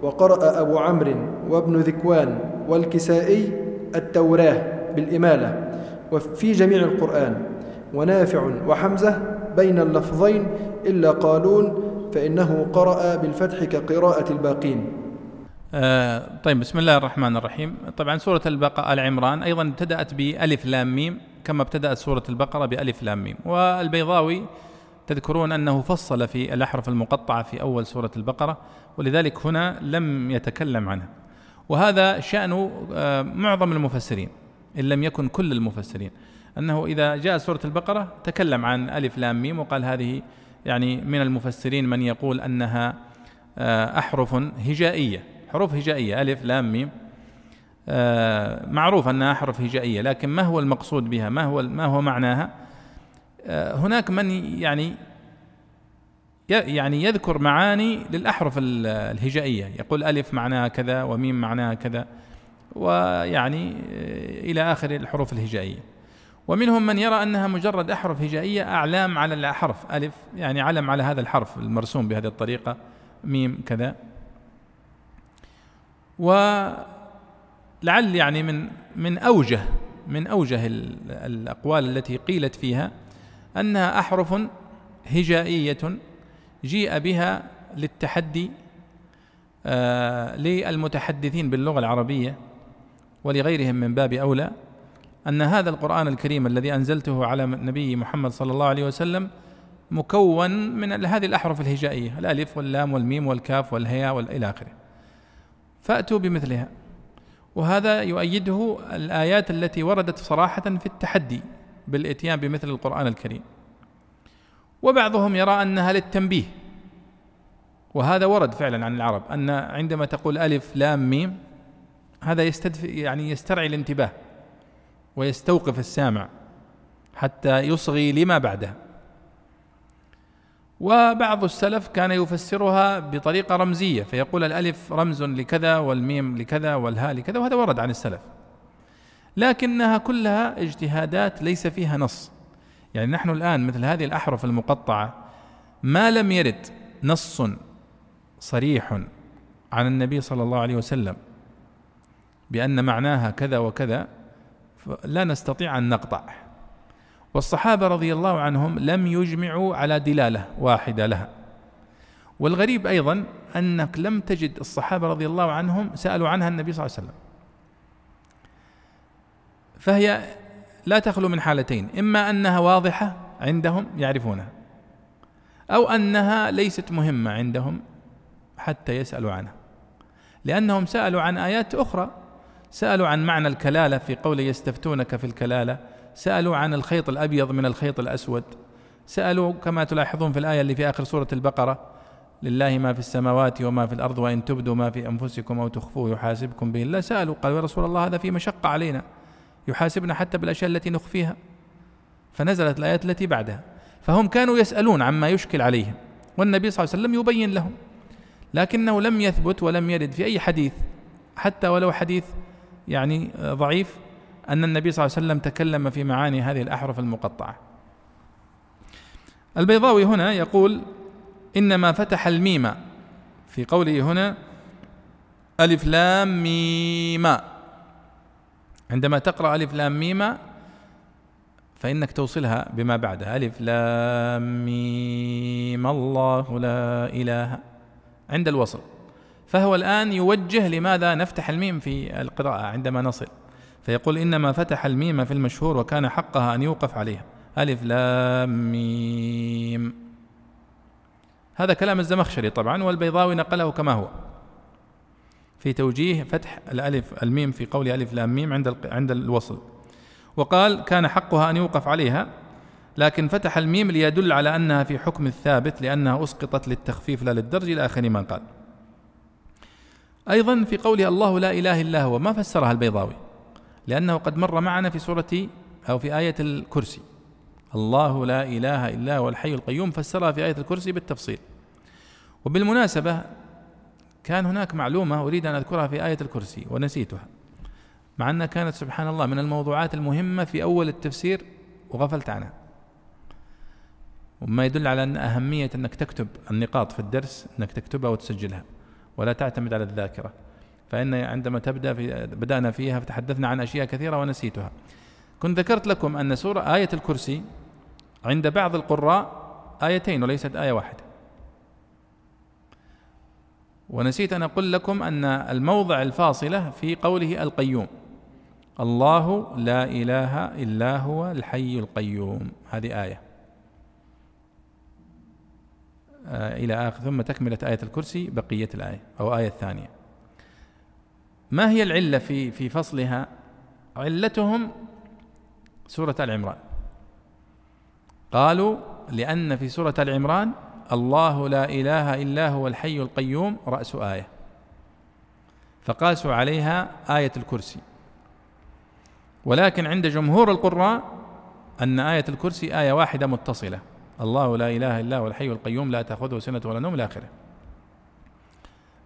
وقرأ أبو عمرو وابن ذكوان والكسائي التوراة بالإمالة وفي جميع القرآن ونافع وحمزة بين اللفظين إلا قالون فإنه قرأ بالفتح كقراءة الباقين. آه طيب بسم الله الرحمن الرحيم. طبعا سورة البقرة آل عمران أيضا ابتدأت بألف لام ميم كما ابتدأت سورة البقرة بألف لام ميم. والبيضاوي تذكرون أنه فصل في الأحرف المقطعة في أول سورة البقرة ولذلك هنا لم يتكلم عنها. وهذا شأن آه، معظم المفسرين إن لم يكن كل المفسرين أنه إذا جاء سورة البقرة تكلم عن ألف لام ميم وقال هذه يعني من المفسرين من يقول أنها آه، أحرف هجائية. حروف هجائية ألف لام ميم. آه، معروف أنها أحرف هجائية لكن ما هو المقصود بها؟ ما هو ما هو معناها؟ آه، هناك من يعني يعني يذكر معاني للأحرف الهجائية. يقول ألف معناها كذا وميم معناها كذا ويعني إلى آخر الحروف الهجائية. ومنهم من يرى أنها مجرد أحرف هجائية أعلام على الحرف ألف يعني علم على هذا الحرف المرسوم بهذه الطريقة ميم كذا. ولعل يعني من من أوجه من أوجه الأقوال التي قيلت فيها أنها أحرف هجائية جيء بها للتحدي آه للمتحدثين باللغة العربية ولغيرهم من باب أولى. أن هذا القرآن الكريم الذي أنزلته على النبي محمد صلى الله عليه وسلم مكون من هذه الأحرف الهجائية الألف واللام والميم والكاف والهياء والى آخره. فأتوا بمثلها. وهذا يؤيده الآيات التي وردت صراحة في التحدي بالإتيان بمثل القرآن الكريم. وبعضهم يرى أنها للتنبيه. وهذا ورد فعلا عن العرب أن عندما تقول ألف لام ميم هذا يستدفي يعني يسترعي الانتباه. ويستوقف السامع حتى يصغي لما بعده. وبعض السلف كان يفسرها بطريقة رمزية فيقول الألف رمز لكذا والميم لكذا والهاء لكذا وهذا ورد عن السلف. لكنها كلها اجتهادات ليس فيها نص. يعني نحن الآن مثل هذه الأحرف المقطعة ما لم يرد نص صريح عن النبي صلى الله عليه وسلم بأن معناها كذا وكذا لا نستطيع أن نقطع. والصحابة رضي الله عنهم لم يجمعوا على دلالة واحدة لها. والغريب أيضا أنك لم تجد الصحابة رضي الله عنهم سألوا عنها النبي صلى الله عليه وسلم. فهي لا تخلو من حالتين إما أنها واضحة عندهم يعرفونها أو أنها ليست مهمة عندهم حتى يسألوا عنها لأنهم سألوا عن آيات أخرى سألوا عن معنى الكلالة في قول يستفتونك في الكلالة. سألوا عن الخيط الأبيض من الخيط الأسود. سألوا كما تلاحظون في الآية اللي في آخر سورة البقرة. لله ما في السماوات وما في الأرض وإن تبدوا ما في أنفسكم أو تخفوه يحاسبكم به. الله سألوا قالوا يا رسول الله هذا في مشقة علينا. يحاسبنا حتى بالأشياء التي نخفيها. فنزلت الآيات التي بعدها. فهم كانوا يسألون عما يشكل عليهم. والنبي صلى الله عليه وسلم يبين لهم. لكنه لم يثبت ولم يرد في أي حديث. حتى ولو حديث يعني ضعيف أن النبي صلى الله عليه وسلم تكلم في معاني هذه الأحرف المقطعة. البيضاوي هنا يقول إنما فتح الميم في قوله هنا ألف لام ميم. عندما تقرأ ألف لام ميم فإنك توصلها بما بعدها ألف لام ميم. الله لا إله. عند الوصل. فهو الآن يوجه لماذا نفتح الميم في القراءة عندما نصل. فيقول إنما فتح الميم في المشهور وكان حقها أن يوقف عليها. ألف لام ميم. هذا كلام الزمخشري طبعا والبيضاوي نقله كما هو. في توجيه فتح الألف الميم في قول ألف لام ميم عند عند الوصل. وقال كان حقها أن يوقف عليها لكن فتح الميم ليدل على أنها في حكم الثابت لأنها أسقطت للتخفيف لا للدرج إلى آخر ما قال. أيضا في قوله الله لا إله إلا هو ما فسرها البيضاوي لأنه قد مر معنا في سورة أو في آية الكرسي. الله لا إله إلا هو الحي القيوم فسرها في آية الكرسي بالتفصيل. وبالمناسبة كان هناك معلومة أريد أن أذكرها في آية الكرسي ونسيتها. مع أنها كانت سبحان الله من الموضوعات المهمة في أول التفسير وغفلت عنها. وما يدل على أن أهمية أنك تكتب النقاط في الدرس أنك تكتبها وتسجلها. ولا تعتمد على الذاكرة. فإن عندما تبدأ في بدأنا فيها فتحدثنا عن أشياء كثيرة ونسيتها. كنت ذكرت لكم أن سورة آية الكرسي عند بعض القراء آيتين وليست آية واحدة. ونسيت أن أقول لكم أن الموضع الفاصلة في قوله القيوم. الله لا إله إلا هو الحي القيوم. هذه آية. إلى آخر ثم تكملة آية الكرسي بقية الآية أو آية الثانية. ما هي العلة في في فصلها؟ علتهم سورة آل عمران قالوا لأن في سورة آل عمران الله لا إله إلا هو الحي القيوم رأس آية. فقاسوا عليها آية الكرسي. ولكن عند جمهور القراء أن آية الكرسي آية واحدة متصلة. الله لا إله إلا هو الحي القيوم لا تأخذه سنة ولا نوم إلى آخره.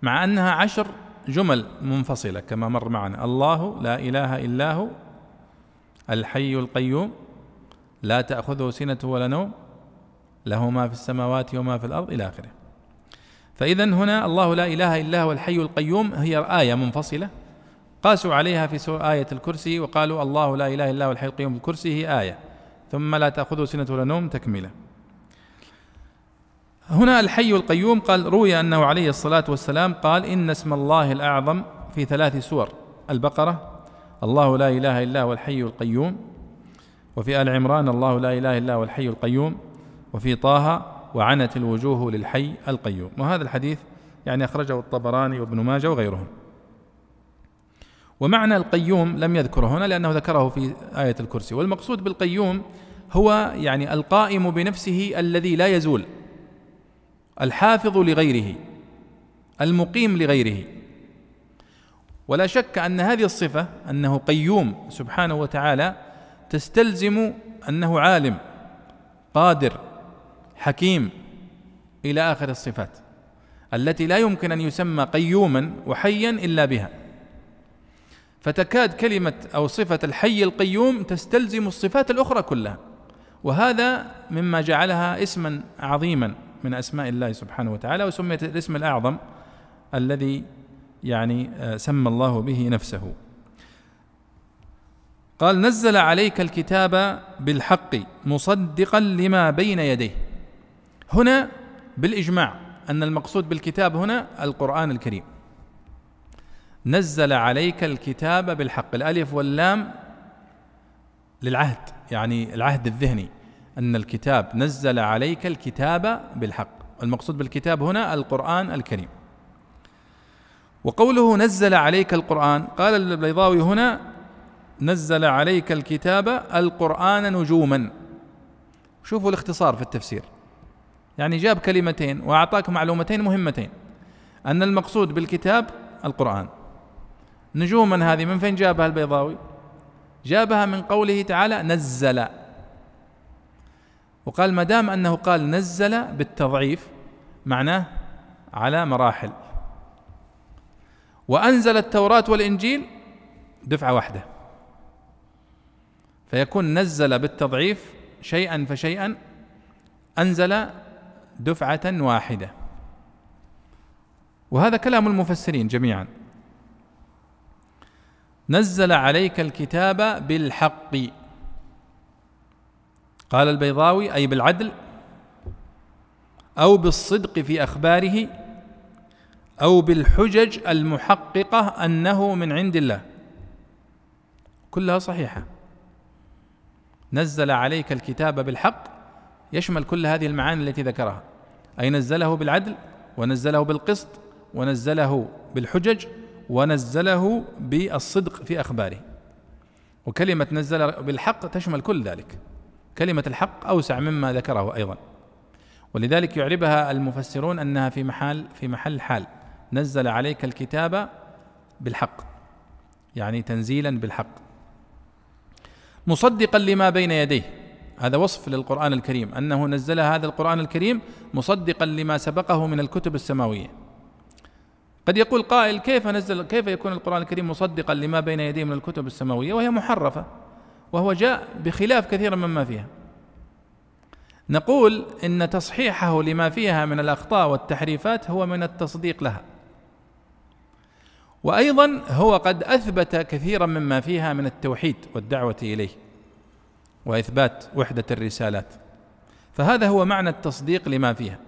مع أنها عشر جمل منفصلة كما مر معنا. الله لا إله إلا هو الحي القيوم لا تأخذه سنة ولا نوم له ما في السماوات وما في الأرض إلى آخره. فإذا هنا الله لا إله إلا هو الحي القيوم هي آية منفصلة. قاسوا عليها في آية الكرسي وقالوا الله لا إله إلا هو الحي القيوم الكرسي هي آية. ثم لا تأخذه سنة ولا نوم تكملة. هنا الحي القيوم قال روي أنه عليه الصلاة والسلام قال إن اسم الله الأعظم في ثلاث سور البقرة الله لا إله إلا هو الحي القيوم وفي آل عمران الله لا إله إلا هو الحي القيوم وفي طه وعنت الوجوه للحي القيوم. وهذا الحديث يعني أخرجه الطبراني وابن ماجه وغيرهم. ومعنى القيوم لم يذكره هنا لأنه ذكره في آية الكرسي. والمقصود بالقيوم هو يعني القائم بنفسه الذي لا يزول. الحافظ لغيره المقيم لغيره. ولا شك أن هذه الصفة أنه قيوم سبحانه وتعالى تستلزم أنه عالم قادر حكيم إلى آخر الصفات التي لا يمكن أن يسمى قيوما وحيا إلا بها. فتكاد كلمة أو صفة الحي القيوم تستلزم الصفات الأخرى كلها وهذا مما جعلها اسما عظيما. من أسماء الله سبحانه وتعالى وسميت الاسم الأعظم الذي يعني آه، سمى الله به نفسه. قال نزل عليك الكتاب بالحق مصدقا لما بين يديه. هنا بالإجماع أن المقصود بالكتاب هنا القرآن الكريم. نزل عليك الكتاب بالحق الألف واللام للعهد يعني العهد الذهني. أن الكتاب نزل عليك الكتاب بالحق. المقصود بالكتاب هنا القرآن الكريم. وقوله نزل عليك القرآن قال البيضاوي هنا نزل عليك الكتاب القرآن نجوما. شوفوا الاختصار في التفسير. يعني جاب كلمتين وأعطاك معلومتين مهمتين. أن المقصود بالكتاب القرآن. نجوما هذه من فين جابها البيضاوي؟ جابها من قوله تعالى نزل. وقال ما دام أنه قال نزل بالتضعيف معناه على مراحل. وأنزل التوراة والإنجيل دفعة واحدة. فيكون نزل بالتضعيف شيئا فشيئا أنزل دفعة واحدة. وهذا كلام المفسرين جميعا. نزل عليك الكتاب بالحق. قال البيضاوي أي بالعدل أو بالصدق في أخباره أو بالحجج المحققة أنه من عند الله. كلها صحيحة. نزل عليك الكتاب بالحق يشمل كل هذه المعاني التي ذكرها. أي نزله بالعدل ونزله بالقسط ونزله بالحجج ونزله بالصدق في أخباره. وكلمة نزل بالحق تشمل كل ذلك. كلمة الحق أوسع مما ذكره أيضا. ولذلك يعربها المفسرون أنها في محل في محل حال. نزل عليك الكتاب بالحق يعني تنزيلا بالحق. مصدقا لما بين يديه. هذا وصف للقرآن الكريم. أنه نزل هذا القرآن الكريم مصدقا لما سبقه من الكتب السماوية. قد يقول قائل كيف نزل كيف يكون القرآن الكريم مصدقا لما بين يديه من الكتب السماوية وهي محرفة؟ وهو جاء بخلاف كثيرا مما فيها. نقول إن تصحيحه لما فيها من الأخطاء والتحريفات هو من التصديق لها. وأيضا هو قد أثبت كثيرا مما فيها من التوحيد والدعوة إليه وإثبات وحدة الرسالات. فهذا هو معنى التصديق لما فيها.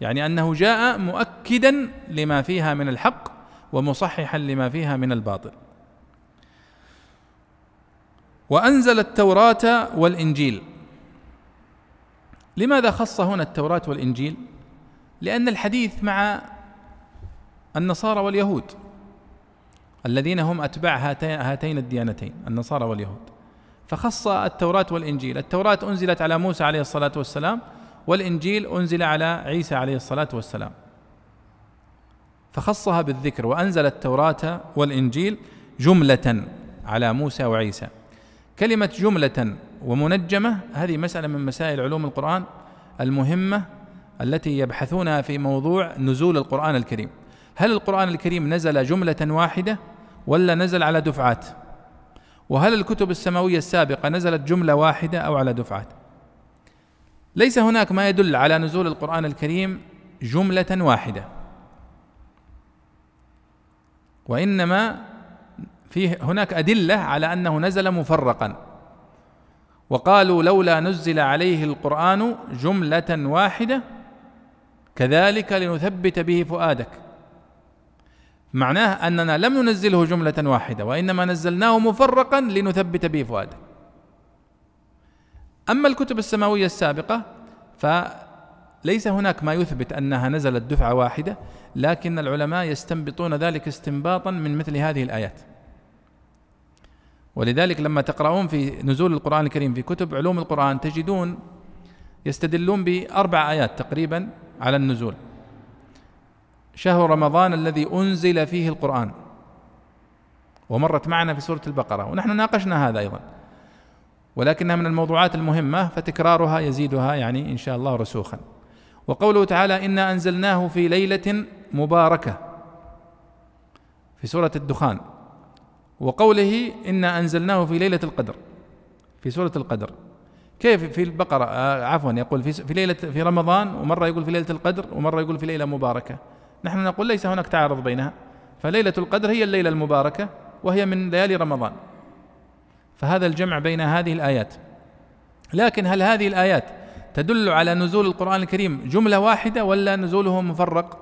يعني أنه جاء مؤكدا لما فيها من الحق ومصححا لما فيها من الباطل. وأنزل التوراة والإنجيل. لماذا خص هنا التوراة والإنجيل؟ لأن الحديث مع النصارى واليهود الذين هم أتباع هاتين الديانتين النصارى واليهود. فخص التوراة والإنجيل. التوراة أنزلت على موسى عليه الصلاة والسلام والإنجيل أنزل على عيسى عليه الصلاة والسلام. فخصها بالذكر وأنزل التوراة والإنجيل جملة على موسى وعيسى. كلمة جملة ومنجمة هذه مسألة من مسائل علوم القرآن المهمة التي يبحثونها في موضوع نزول القرآن الكريم. هل القرآن الكريم نزل جملة واحدة ولا نزل على دفعات؟ وهل الكتب السماوية السابقة نزلت جملة واحدة أو على دفعات؟ ليس هناك ما يدل على نزول القرآن الكريم جملة واحدة. وإنما فيه هناك أدلة على أنه نزل مفرقا. وقالوا لولا نزل عليه القرآن جملة واحدة كذلك لنثبت به فؤادك. معناه أننا لم ننزله جملة واحدة وإنما نزلناه مفرقا لنثبت به فؤادك. أما الكتب السماوية السابقة فليس هناك ما يثبت أنها نزلت دفعة واحدة لكن العلماء يستنبطون ذلك استنباطا من مثل هذه الآيات. ولذلك لما تقرؤون في نزول القرآن الكريم في كتب علوم القرآن تجدون يستدلون بأربع آيات تقريبا على النزول. شهر رمضان الذي أنزل فيه القرآن. ومرت معنا في سورة البقرة. ونحن ناقشنا هذا أيضا. ولكنها من الموضوعات المهمة فتكرارها يزيدها يعني إن شاء الله رسوخا. وقوله تعالى إنا أنزلناه في ليلة مباركة. في سورة الدخان. وقوله إنا أنزلناه في ليلة القدر في سورة القدر. كيف في البقرة؟ آه عفوا يقول في, في ليلة في رمضان ومرة يقول في ليلة القدر ومرة يقول في ليلة مباركة. نحن نقول ليس هناك تعارض بينها. فليلة القدر هي الليلة المباركة وهي من ليالي رمضان. فهذا الجمع بين هذه الآيات. لكن هل هذه الآيات تدل على نزول القرآن الكريم جملة واحدة ولا نزوله مفرق؟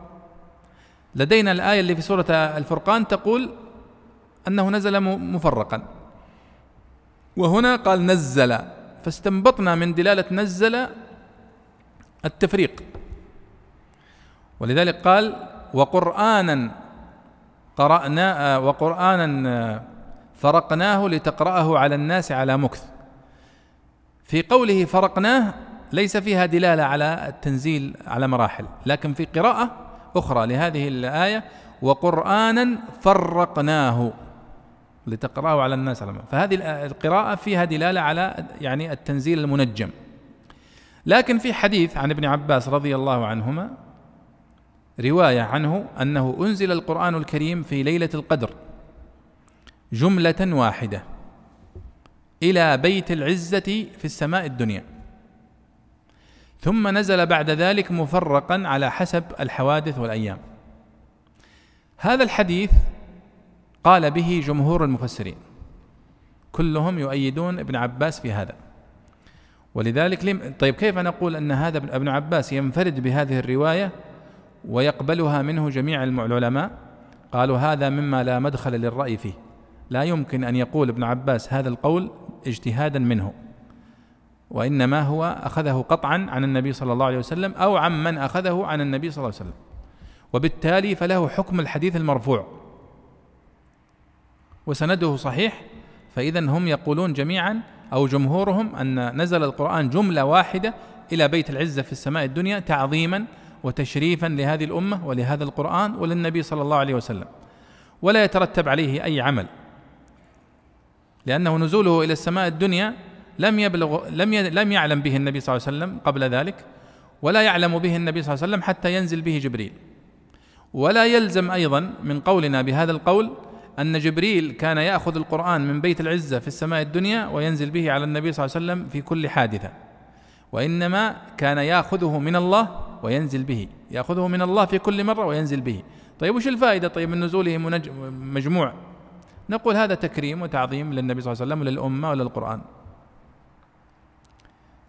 لدينا الآية اللي في سورة الفرقان تقول أنه نزل مفرقا. وهنا قال نزل فاستنبطنا من دلالة نزل التفريق. ولذلك قال وقرانا قرأنا وقرآنا فرقناه لتقرأه على الناس على مكث. في قوله فرقناه ليس فيها دلالة على التنزيل على مراحل لكن في قراءة أخرى لهذه الآية وقرآنا فرقناه. لتقرأه على الناس على فهذه القراءة فيها دلالة على يعني التنزيل المنجم. لكن في حديث عن ابن عباس رضي الله عنهما رواية عنه أنه أنزل القرآن الكريم في ليلة القدر جملة واحدة إلى بيت العزة في السماء الدنيا. ثم نزل بعد ذلك مفرقا على حسب الحوادث والأيام. هذا الحديث قال به جمهور المفسرين. كلهم يؤيدون ابن عباس في هذا. ولذلك لم طيب كيف نقول أن هذا ابن عباس ينفرد بهذه الرواية ويقبلها منه جميع العلماء؟ قالوا هذا مما لا مدخل للرأي فيه. لا يمكن أن يقول ابن عباس هذا القول اجتهادا منه. وإنما هو أخذه قطعا عن النبي صلى الله عليه وسلم أو عمن أخذه عن النبي صلى الله عليه وسلم. وبالتالي فله حكم الحديث المرفوع. وسنده صحيح فاذا هم يقولون جميعا أو جمهورهم أن نزل القرآن جملة واحدة إلى بيت العزة في السماء الدنيا تعظيما وتشريفا لهذه الأمة ولهذا القرآن وللنبي صلى الله عليه وسلم. ولا يترتب عليه أي عمل لأنه نزوله إلى السماء الدنيا لم يبلغ لم لم يعلم به النبي صلى الله عليه وسلم قبل ذلك ولا يعلم به النبي صلى الله عليه وسلم حتى ينزل به جبريل. ولا يلزم أيضا من قولنا بهذا القول أن جبريل كان يأخذ القرآن من بيت العزة في السماء الدنيا وينزل به على النبي صلى الله عليه وسلم في كل حادثة. وإنما كان يأخذه من الله وينزل به. يأخذه من الله في كل مرة وينزل به. طيب وش الفائدة طيب من نزوله مجموع؟ نقول هذا تكريم وتعظيم للنبي صلى الله عليه وسلم وللأمة وللقرآن.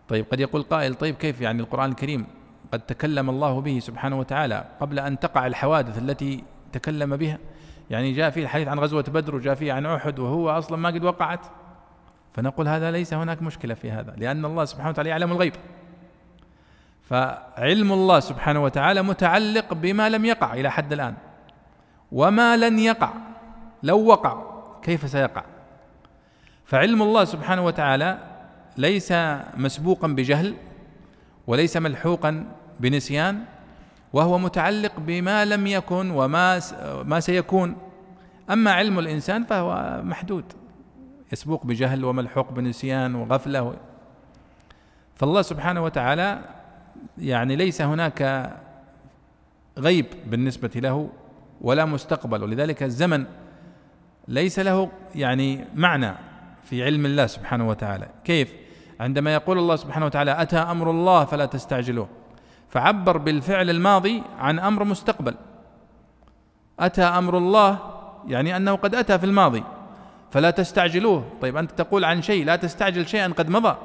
طيب قد يقول قائل طيب كيف يعني القرآن الكريم قد تكلم الله به سبحانه وتعالى قبل أن تقع الحوادث التي تكلم بها؟ يعني جاء فيه الحديث عن غزوة بدر وجاء فيه عن أحد وهو أصلا ما قد وقعت. فنقول هذا ليس هناك مشكلة في هذا لأن الله سبحانه وتعالى يعلم الغيب. فعلم الله سبحانه وتعالى متعلق بما لم يقع إلى حد الآن. وما لن يقع لو وقع كيف سيقع؟ فعلم الله سبحانه وتعالى ليس مسبوقا بجهل وليس ملحوقا بنسيان وهو متعلق بما لم يكن وما ما سيكون. أما علم الإنسان فهو محدود. يسبوق بجهل وملحوق بنسيان وغفلة فالله سبحانه وتعالى يعني ليس هناك غيب بالنسبة له ولا مستقبل. ولذلك الزمن ليس له يعني معنى في علم الله سبحانه وتعالى. كيف؟ عندما يقول الله سبحانه وتعالى أتى أمر الله فلا تستعجلوه. فعبر بالفعل الماضي عن أمر مستقبل. أتى أمر الله يعني أنه قد أتى في الماضي. فلا تستعجلوه. طيب أنت تقول عن شيء لا تستعجل شيئا قد مضى.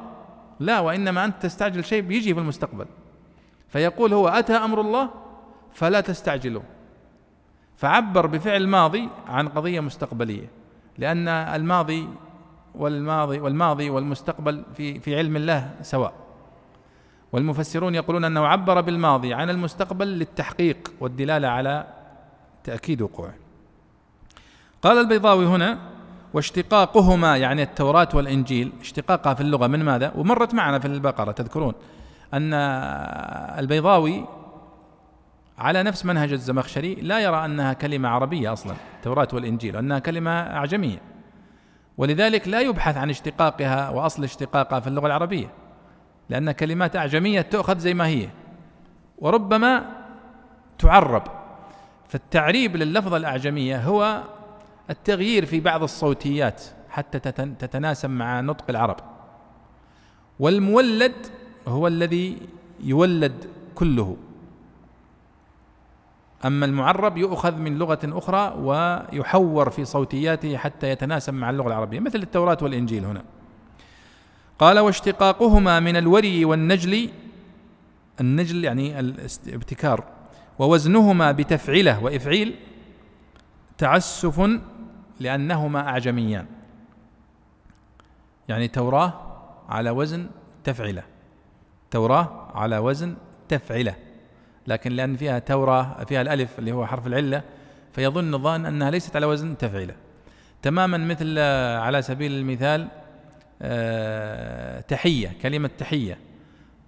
لا وإنما أنت تستعجل شيء بيجي في المستقبل. فيقول هو أتى أمر الله فلا تستعجلوه. فعبر بفعل ماضي عن قضية مستقبلية. لأن الماضي والماضي والماضي والمستقبل في في علم الله سواء. والمفسرون يقولون أنه عبر بالماضي عن المستقبل للتحقيق والدلالة على تأكيد وقوعه. قال البيضاوي هنا واشتقاقهما يعني التوراة والإنجيل اشتقاقها في اللغة من ماذا؟ ومرت معنا في البقرة تذكرون. أن البيضاوي على نفس منهج الزمخشري لا يرى أنها كلمة عربية أصلا التوراة والإنجيل أنها كلمة أعجمية. ولذلك لا يبحث عن اشتقاقها وأصل اشتقاقها في اللغة العربية. لأن كلمات أعجمية تؤخذ زي ما هي وربما تعرب. فالتعريب لللفظة الأعجمية هو التغيير في بعض الصوتيات حتى تتناسب مع نطق العرب. والمولد هو الذي يولد كله. أما المعرب يؤخذ من لغة أخرى ويحور في صوتياته حتى يتناسب مع اللغة العربية مثل التوراة والإنجيل هنا. قال واشتقاقهما من الوري والنجل النجل يعني الابتكار ووزنهما بتفعله وإفعيل تعسف لأنهما أعجميان. يعني توراة على وزن تفعلة توراة على وزن تفعلة لكن لأن فيها توراة فيها الألف اللي هو حرف العلة فيظن ظان أنها ليست على وزن تفعيلة. تماما مثل على سبيل المثال تحية كلمة تحية.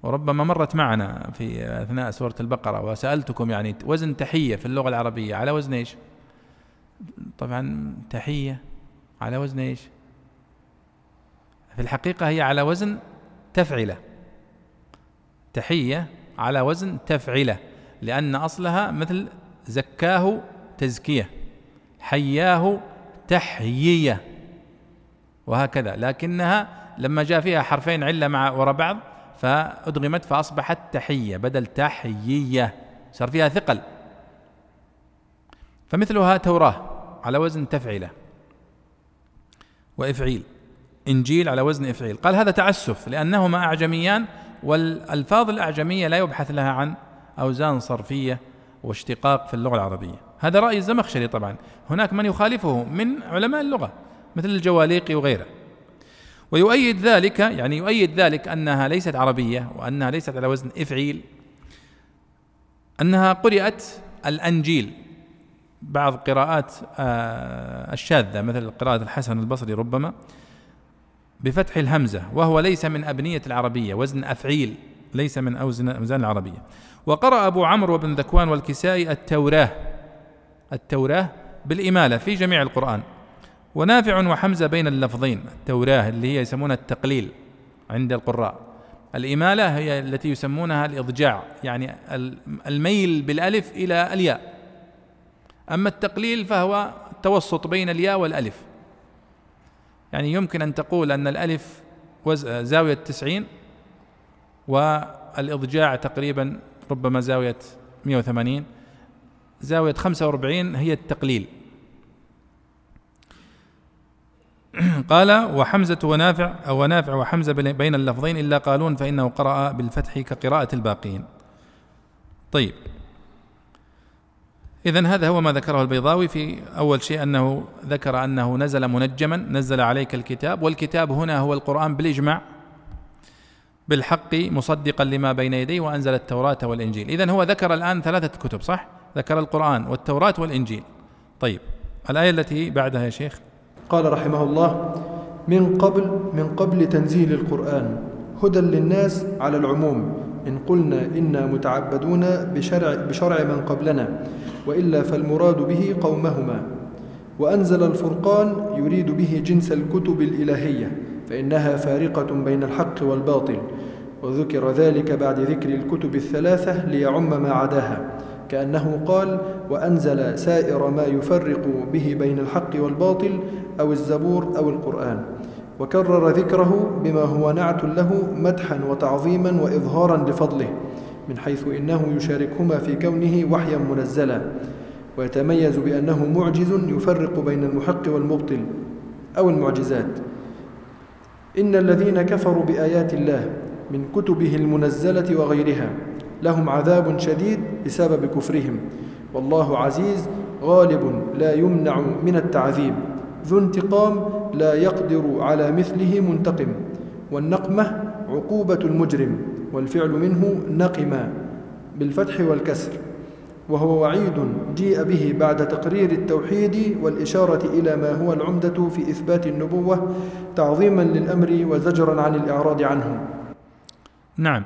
وربما مرت معنا في أثناء سورة البقرة وسألتكم يعني وزن تحية في اللغة العربية على وزن إيش؟ طبعا تحية على وزن إيش؟ في الحقيقة هي على وزن تفعلة. تحية على وزن تفعلة لأن أصلها مثل زكاه تزكية حياه تحيية. وهكذا. لكنها لما جاء فيها حرفين علة مع وراء بعض فأدغمت فأصبحت تحية بدل تحيية. صار فيها ثقل. فمثلها توراة على وزن تفعيلة وإفعيل. إنجيل على وزن إفعيل. قال هذا تعسف لأنهما أعجميان والألفاظ الأعجمية لا يبحث لها عن أوزان صرفية واشتقاق في اللغة العربية. هذا رأي الزمخشري طبعا. هناك من يخالفه من علماء اللغة. مثل الجواليقي وغيره. ويؤيد ذلك يعني يؤيد ذلك أنها ليست عربية وأنها ليست على وزن إفعيل أنها قرأت الأنجيل. بعض قراءات آه، الشاذة مثل قراءة الحسن البصري ربما بفتح الهمزة وهو ليس من أبنية العربية وزن أفعيل ليس من أوزان العربية. وقرأ أبو عمرو وابن ذكوان والكسائي التوراة التوراة بالإمالة في جميع القرآن. ونافع وحمزة بين اللفظين التوراة اللي هي يسمونها التقليل عند القراء. الإمالة هي التي يسمونها الإضجاع يعني الميل بالألف إلى الياء. أما التقليل فهو التوسط بين الياء والألف. يعني يمكن أن تقول أن الألف زاوية تسعين والإضجاع تقريبا ربما زاوية 180 زاوية 45 هي التقليل. قال وحمزة ونافع أو ونافع وحمزة بين اللفظين إلا قالون فإنه قرأ بالفتح كقراءة الباقين. طيب. إذا هذا هو ما ذكره البيضاوي في أول شيء أنه ذكر أنه نزل منجما نزل عليك الكتاب والكتاب هنا هو القرآن بالإجماع بالحق مصدقا لما بين يديه وأنزل التوراة والإنجيل. إذا هو ذكر الآن ثلاثة كتب صح؟ ذكر القرآن والتوراة والإنجيل. طيب. الآية التي بعدها يا شيخ. قال رحمه الله من قبل من قبل تنزيل القرآن هدى للناس على العموم إن قلنا إنا متعبدون بشرع, بشرع من قبلنا وإلا فالمراد به قومهما. وأنزل الفرقان يريد به جنس الكتب الإلهية فإنها فارقة بين الحق والباطل وذكر ذلك بعد ذكر الكتب الثلاثة ليعم ما عداها. كأنه قال وأنزل سائر ما يفرق به بين الحق والباطل أو الزبور أو القرآن. وكرر ذكره بما هو نعت له مدحا وتعظيما وإظهارا لفضله من حيث إنه يشاركهما في كونه وحيا منزلا. ويتميز بأنه معجز يفرق بين المحق والمبطل أو المعجزات. إن الذين كفروا بآيات الله من كتبه المنزلة وغيرها لهم عذاب شديد بسبب كفرهم. والله عزيز غالب لا يمنع من التعذيب. ذو انتقام لا يقدر على مثله منتقم. والنقمة عقوبة المجرم والفعل منه نقما بالفتح والكسر. وهو وعيد جيء به بعد تقرير التوحيد والإشارة إلى ما هو العمدة في إثبات النبوة تعظيما للأمر وزجرا عن الإعراض عنه. نعم.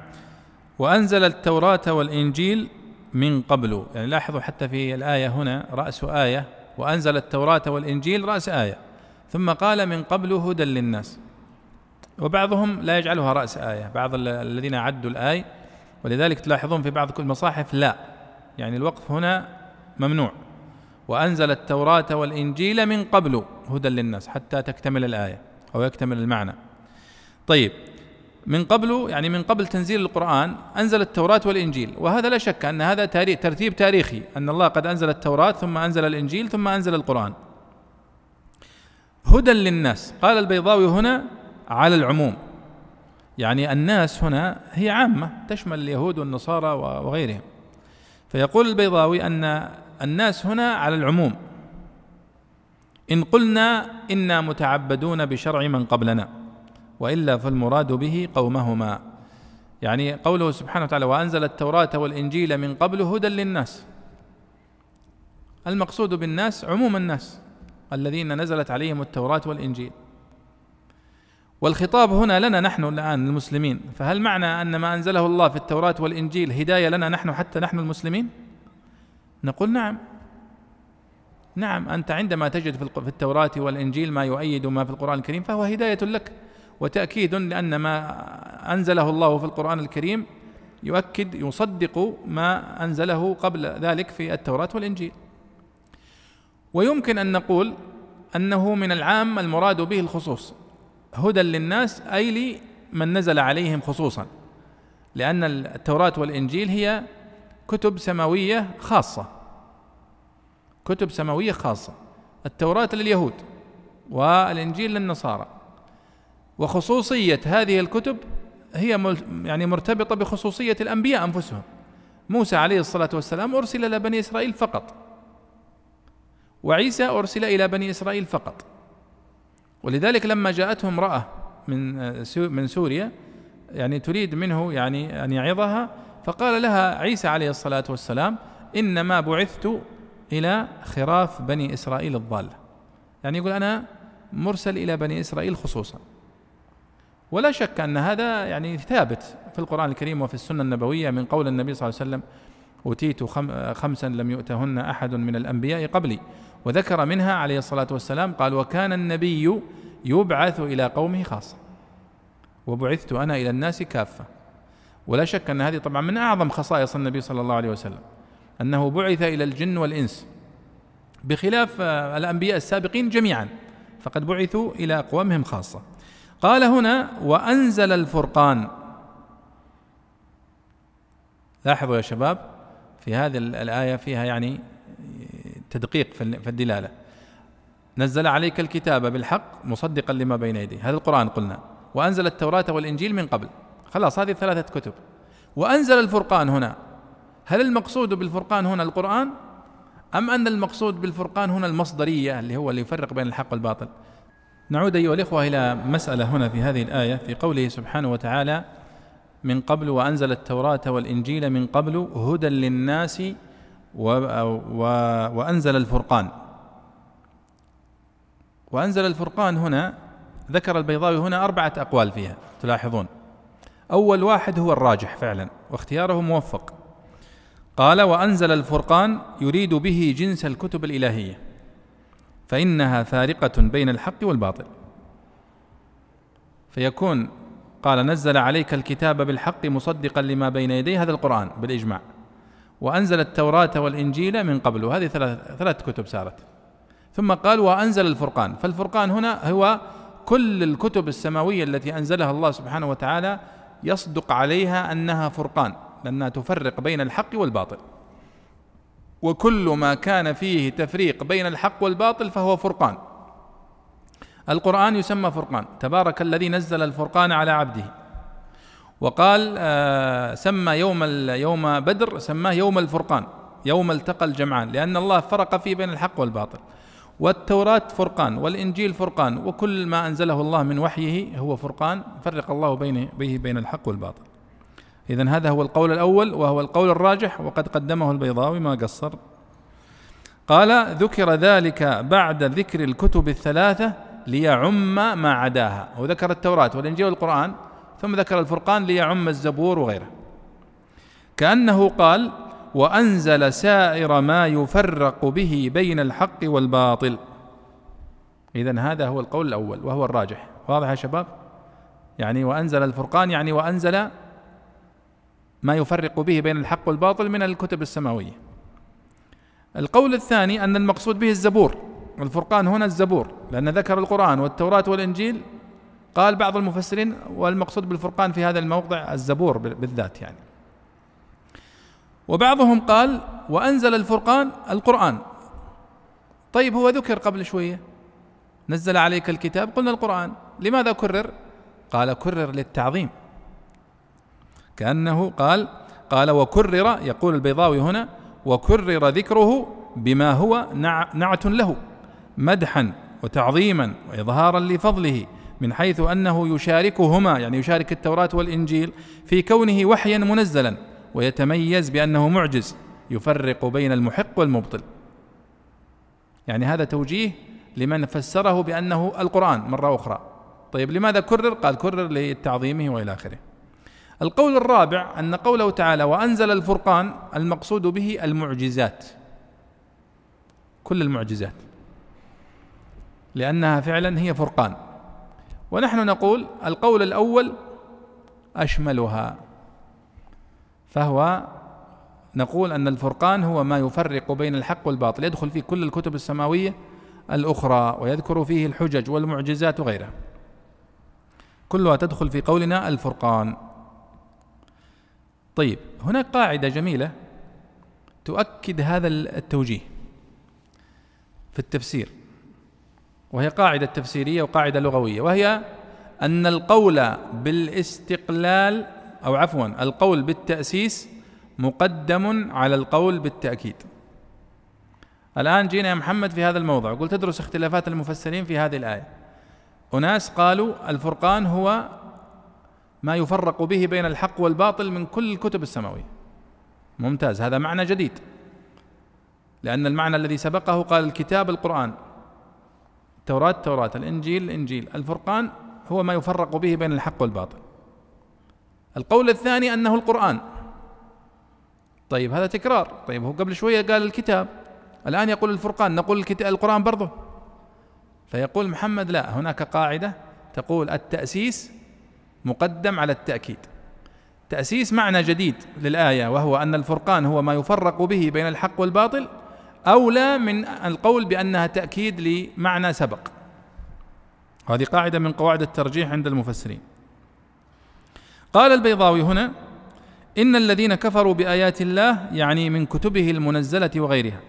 وأنزل التوراة والإنجيل من قبل. يعني لاحظوا حتى في الآية هنا رأس آية وأنزل التوراة والإنجيل رأس آية. ثم قال من قبل هدى للناس. وبعضهم لا يجعلها رأس آية. بعض الذين عدوا الآية. ولذلك تلاحظون في بعض المصاحف لا. يعني الوقف هنا ممنوع. وأنزل التوراة والإنجيل من قبل هدى للناس حتى تكتمل الآية أو يكتمل المعنى. طيب من قبل يعني من قبل تنزيل القرآن أنزل التوراة والإنجيل. وهذا لا شك أن هذا تاريخ ترتيب تاريخي أن الله قد أنزل التوراة ثم أنزل الإنجيل ثم أنزل القرآن. هدى للناس. قال البيضاوي هنا على العموم. يعني الناس هنا هي عامة تشمل اليهود والنصارى وغيرهم. فيقول البيضاوي أن الناس هنا على العموم. إن قلنا إنا متعبدون بشرع من قبلنا. وإلا فالمراد به قومهما. يعني قوله سبحانه وتعالى وأنزل التوراة والإنجيل من قبل هدى للناس. المقصود بالناس عموم الناس الذين نزلت عليهم التوراة والإنجيل. والخطاب هنا لنا نحن الآن المسلمين. فهل معنى أن ما أنزله الله في التوراة والإنجيل هداية لنا نحن حتى نحن المسلمين؟ نقول نعم. نعم أنت عندما تجد في التوراة والإنجيل ما يؤيد ما في القرآن الكريم فهو هداية لك. وتأكيد لأن ما أنزله الله في القرآن الكريم يؤكد يصدق ما أنزله قبل ذلك في التوراة والإنجيل. ويمكن أن نقول أنه من العام المراد به الخصوص هدى للناس أي لمن نزل عليهم خصوصا لأن التوراة والإنجيل هي كتب سماوية خاصة. كتب سماوية خاصة التوراة لليهود والإنجيل للنصارى. وخصوصية هذه الكتب هي يعني مرتبطة بخصوصية الأنبياء أنفسهم. موسى عليه الصلاة والسلام أرسل إلى بني إسرائيل فقط. وعيسى أرسل إلى بني إسرائيل فقط. ولذلك لما جاءته امرأة من من سوريا يعني تريد منه يعني أن يعظها فقال لها عيسى عليه الصلاة والسلام إنما بعثت إلى خراف بني إسرائيل الضالة. يعني يقول أنا مرسل إلى بني إسرائيل خصوصا. ولا شك أن هذا يعني ثابت في القرآن الكريم وفي السنة النبوية من قول النبي صلى الله عليه وسلم أوتيت خمسا لم يؤتهن أحد من الأنبياء قبلي. وذكر منها عليه الصلاة والسلام قال وكان النبي يبعث إلى قومه خاصة وبعثت أنا إلى الناس كافة. ولا شك أن هذه طبعا من أعظم خصائص النبي صلى الله عليه وسلم أنه بعث إلى الجن والإنس بخلاف الأنبياء السابقين جميعا فقد بعثوا إلى أقوامهم خاصة. قال هنا وأنزل الفرقان. لاحظوا يا شباب في هذه الآية فيها يعني تدقيق في الدلالة. نزل عليك الكتاب بالحق مصدقا لما بين يديه. هذا القرآن قلنا. وأنزل التوراة والإنجيل من قبل. خلاص هذه ثلاثة كتب. وأنزل الفرقان هنا. هل المقصود بالفرقان هنا القرآن؟ أم أن المقصود بالفرقان هنا المصدرية اللي هو اللي يفرق بين الحق والباطل؟ نعود أيها الإخوة إلى مسألة هنا في هذه الآية في قوله سبحانه وتعالى من قبل وأنزل التوراة والإنجيل من قبل هدى للناس و و وأنزل الفرقان. وأنزل الفرقان هنا ذكر البيضاوي هنا أربعة أقوال فيها تلاحظون. أول واحد هو الراجح فعلا واختياره موفق. قال وأنزل الفرقان يريد به جنس الكتب الإلهية. فإنها فارقة بين الحق والباطل. فيكون قال نزل عليك الكتاب بالحق مصدقا لما بين يديه هذا القرآن بالإجماع. وأنزل التوراة والإنجيل من قبل. وهذه ثلاث, ثلاث كتب سارت ثم قال وأنزل الفرقان. فالفرقان هنا هو كل الكتب السماوية التي أنزلها الله سبحانه وتعالى يصدق عليها أنها فرقان. لأنها تفرق بين الحق والباطل. وكل ما كان فيه تفريق بين الحق والباطل فهو فرقان. القرآن يسمى فرقان. تبارك الذي نزل الفرقان على عبده. وقال آه سمى يوم يوم بدر سماه يوم الفرقان يوم التقى الجمعان لأن الله فرق فيه بين الحق والباطل. والتوراة فرقان والإنجيل فرقان وكل ما أنزله الله من وحيه هو فرقان فرق الله بين به بين الحق والباطل. إذا هذا هو القول الأول وهو القول الراجح وقد قدمه البيضاوي ما قصر. قال ذكر ذلك بعد ذكر الكتب الثلاثة ليعم ما عداها. وذكر التوراة والإنجيل والقرآن ثم ذكر الفرقان ليعم الزبور وغيره. كأنه قال وأنزل سائر ما يفرق به بين الحق والباطل. إذا هذا هو القول الأول وهو الراجح. واضح يا شباب؟ يعني وأنزل الفرقان يعني وأنزل ما يفرق به بين الحق والباطل من الكتب السماوية. القول الثاني أن المقصود به الزبور. الفرقان هنا الزبور لأن ذكر القرآن والتوراة والإنجيل. قال بعض المفسرين والمقصود بالفرقان في هذا الموضع الزبور بالذات يعني. وبعضهم قال وأنزل الفرقان القرآن. طيب هو ذكر قبل شوية. نزل عليك الكتاب قلنا القرآن. لماذا كرر؟ قال كرر للتعظيم. كأنه قال قال وكرر يقول البيضاوي هنا وكرر ذكره بما هو نعت له مدحا وتعظيما وإظهارا لفضله من حيث أنه يشاركهما يعني يشارك التوراة والإنجيل في كونه وحيا منزلا ويتميز بأنه معجز يفرق بين المحق والمبطل. يعني هذا توجيه لمن فسره بأنه القرآن مرة أخرى. طيب لماذا كرر؟ قال كرر لتعظيمه وإلى آخره. القول الرابع أن قوله تعالى وأنزل الفرقان المقصود به المعجزات. كل المعجزات. لأنها فعلا هي فرقان. ونحن نقول القول الأول أشملها فهو نقول أن الفرقان هو ما يفرق بين الحق والباطل يدخل فيه كل الكتب السماوية الأخرى ويذكر فيه الحجج والمعجزات وغيرها. كلها تدخل في قولنا الفرقان. طيب هناك قاعدة جميلة تؤكد هذا التوجيه في التفسير وهي قاعدة تفسيرية وقاعدة لغوية وهي أن القول بالاستقلال أو عفوا القول بالتأسيس مقدم على القول بالتأكيد. الآن جينا يا محمد في هذا الموضوع قلت تدرس اختلافات المفسرين في هذه الآية. أناس قالوا الفرقان هو ما يفرق به بين الحق والباطل من كل الكتب السماوية. ممتاز هذا معنى جديد. لأن المعنى الذي سبقه قال الكتاب القرآن. التوراة التوراة الإنجيل الإنجيل. الفرقان هو ما يفرق به بين الحق والباطل. القول الثاني أنه القرآن. طيب هذا تكرار. طيب هو قبل شوية قال الكتاب. الآن يقول الفرقان نقول الكتاب القرآن برضه. فيقول محمد لا هناك قاعدة تقول التأسيس مقدم على التأكيد. تأسيس معنى جديد للآية وهو أن الفرقان هو ما يفرق به بين الحق والباطل أولى من القول بأنها تأكيد لمعنى سبق. هذه قاعدة من قواعد الترجيح عند المفسرين. قال البيضاوي هنا إن الذين كفروا بآيات الله يعني من كتبه المنزلة وغيرها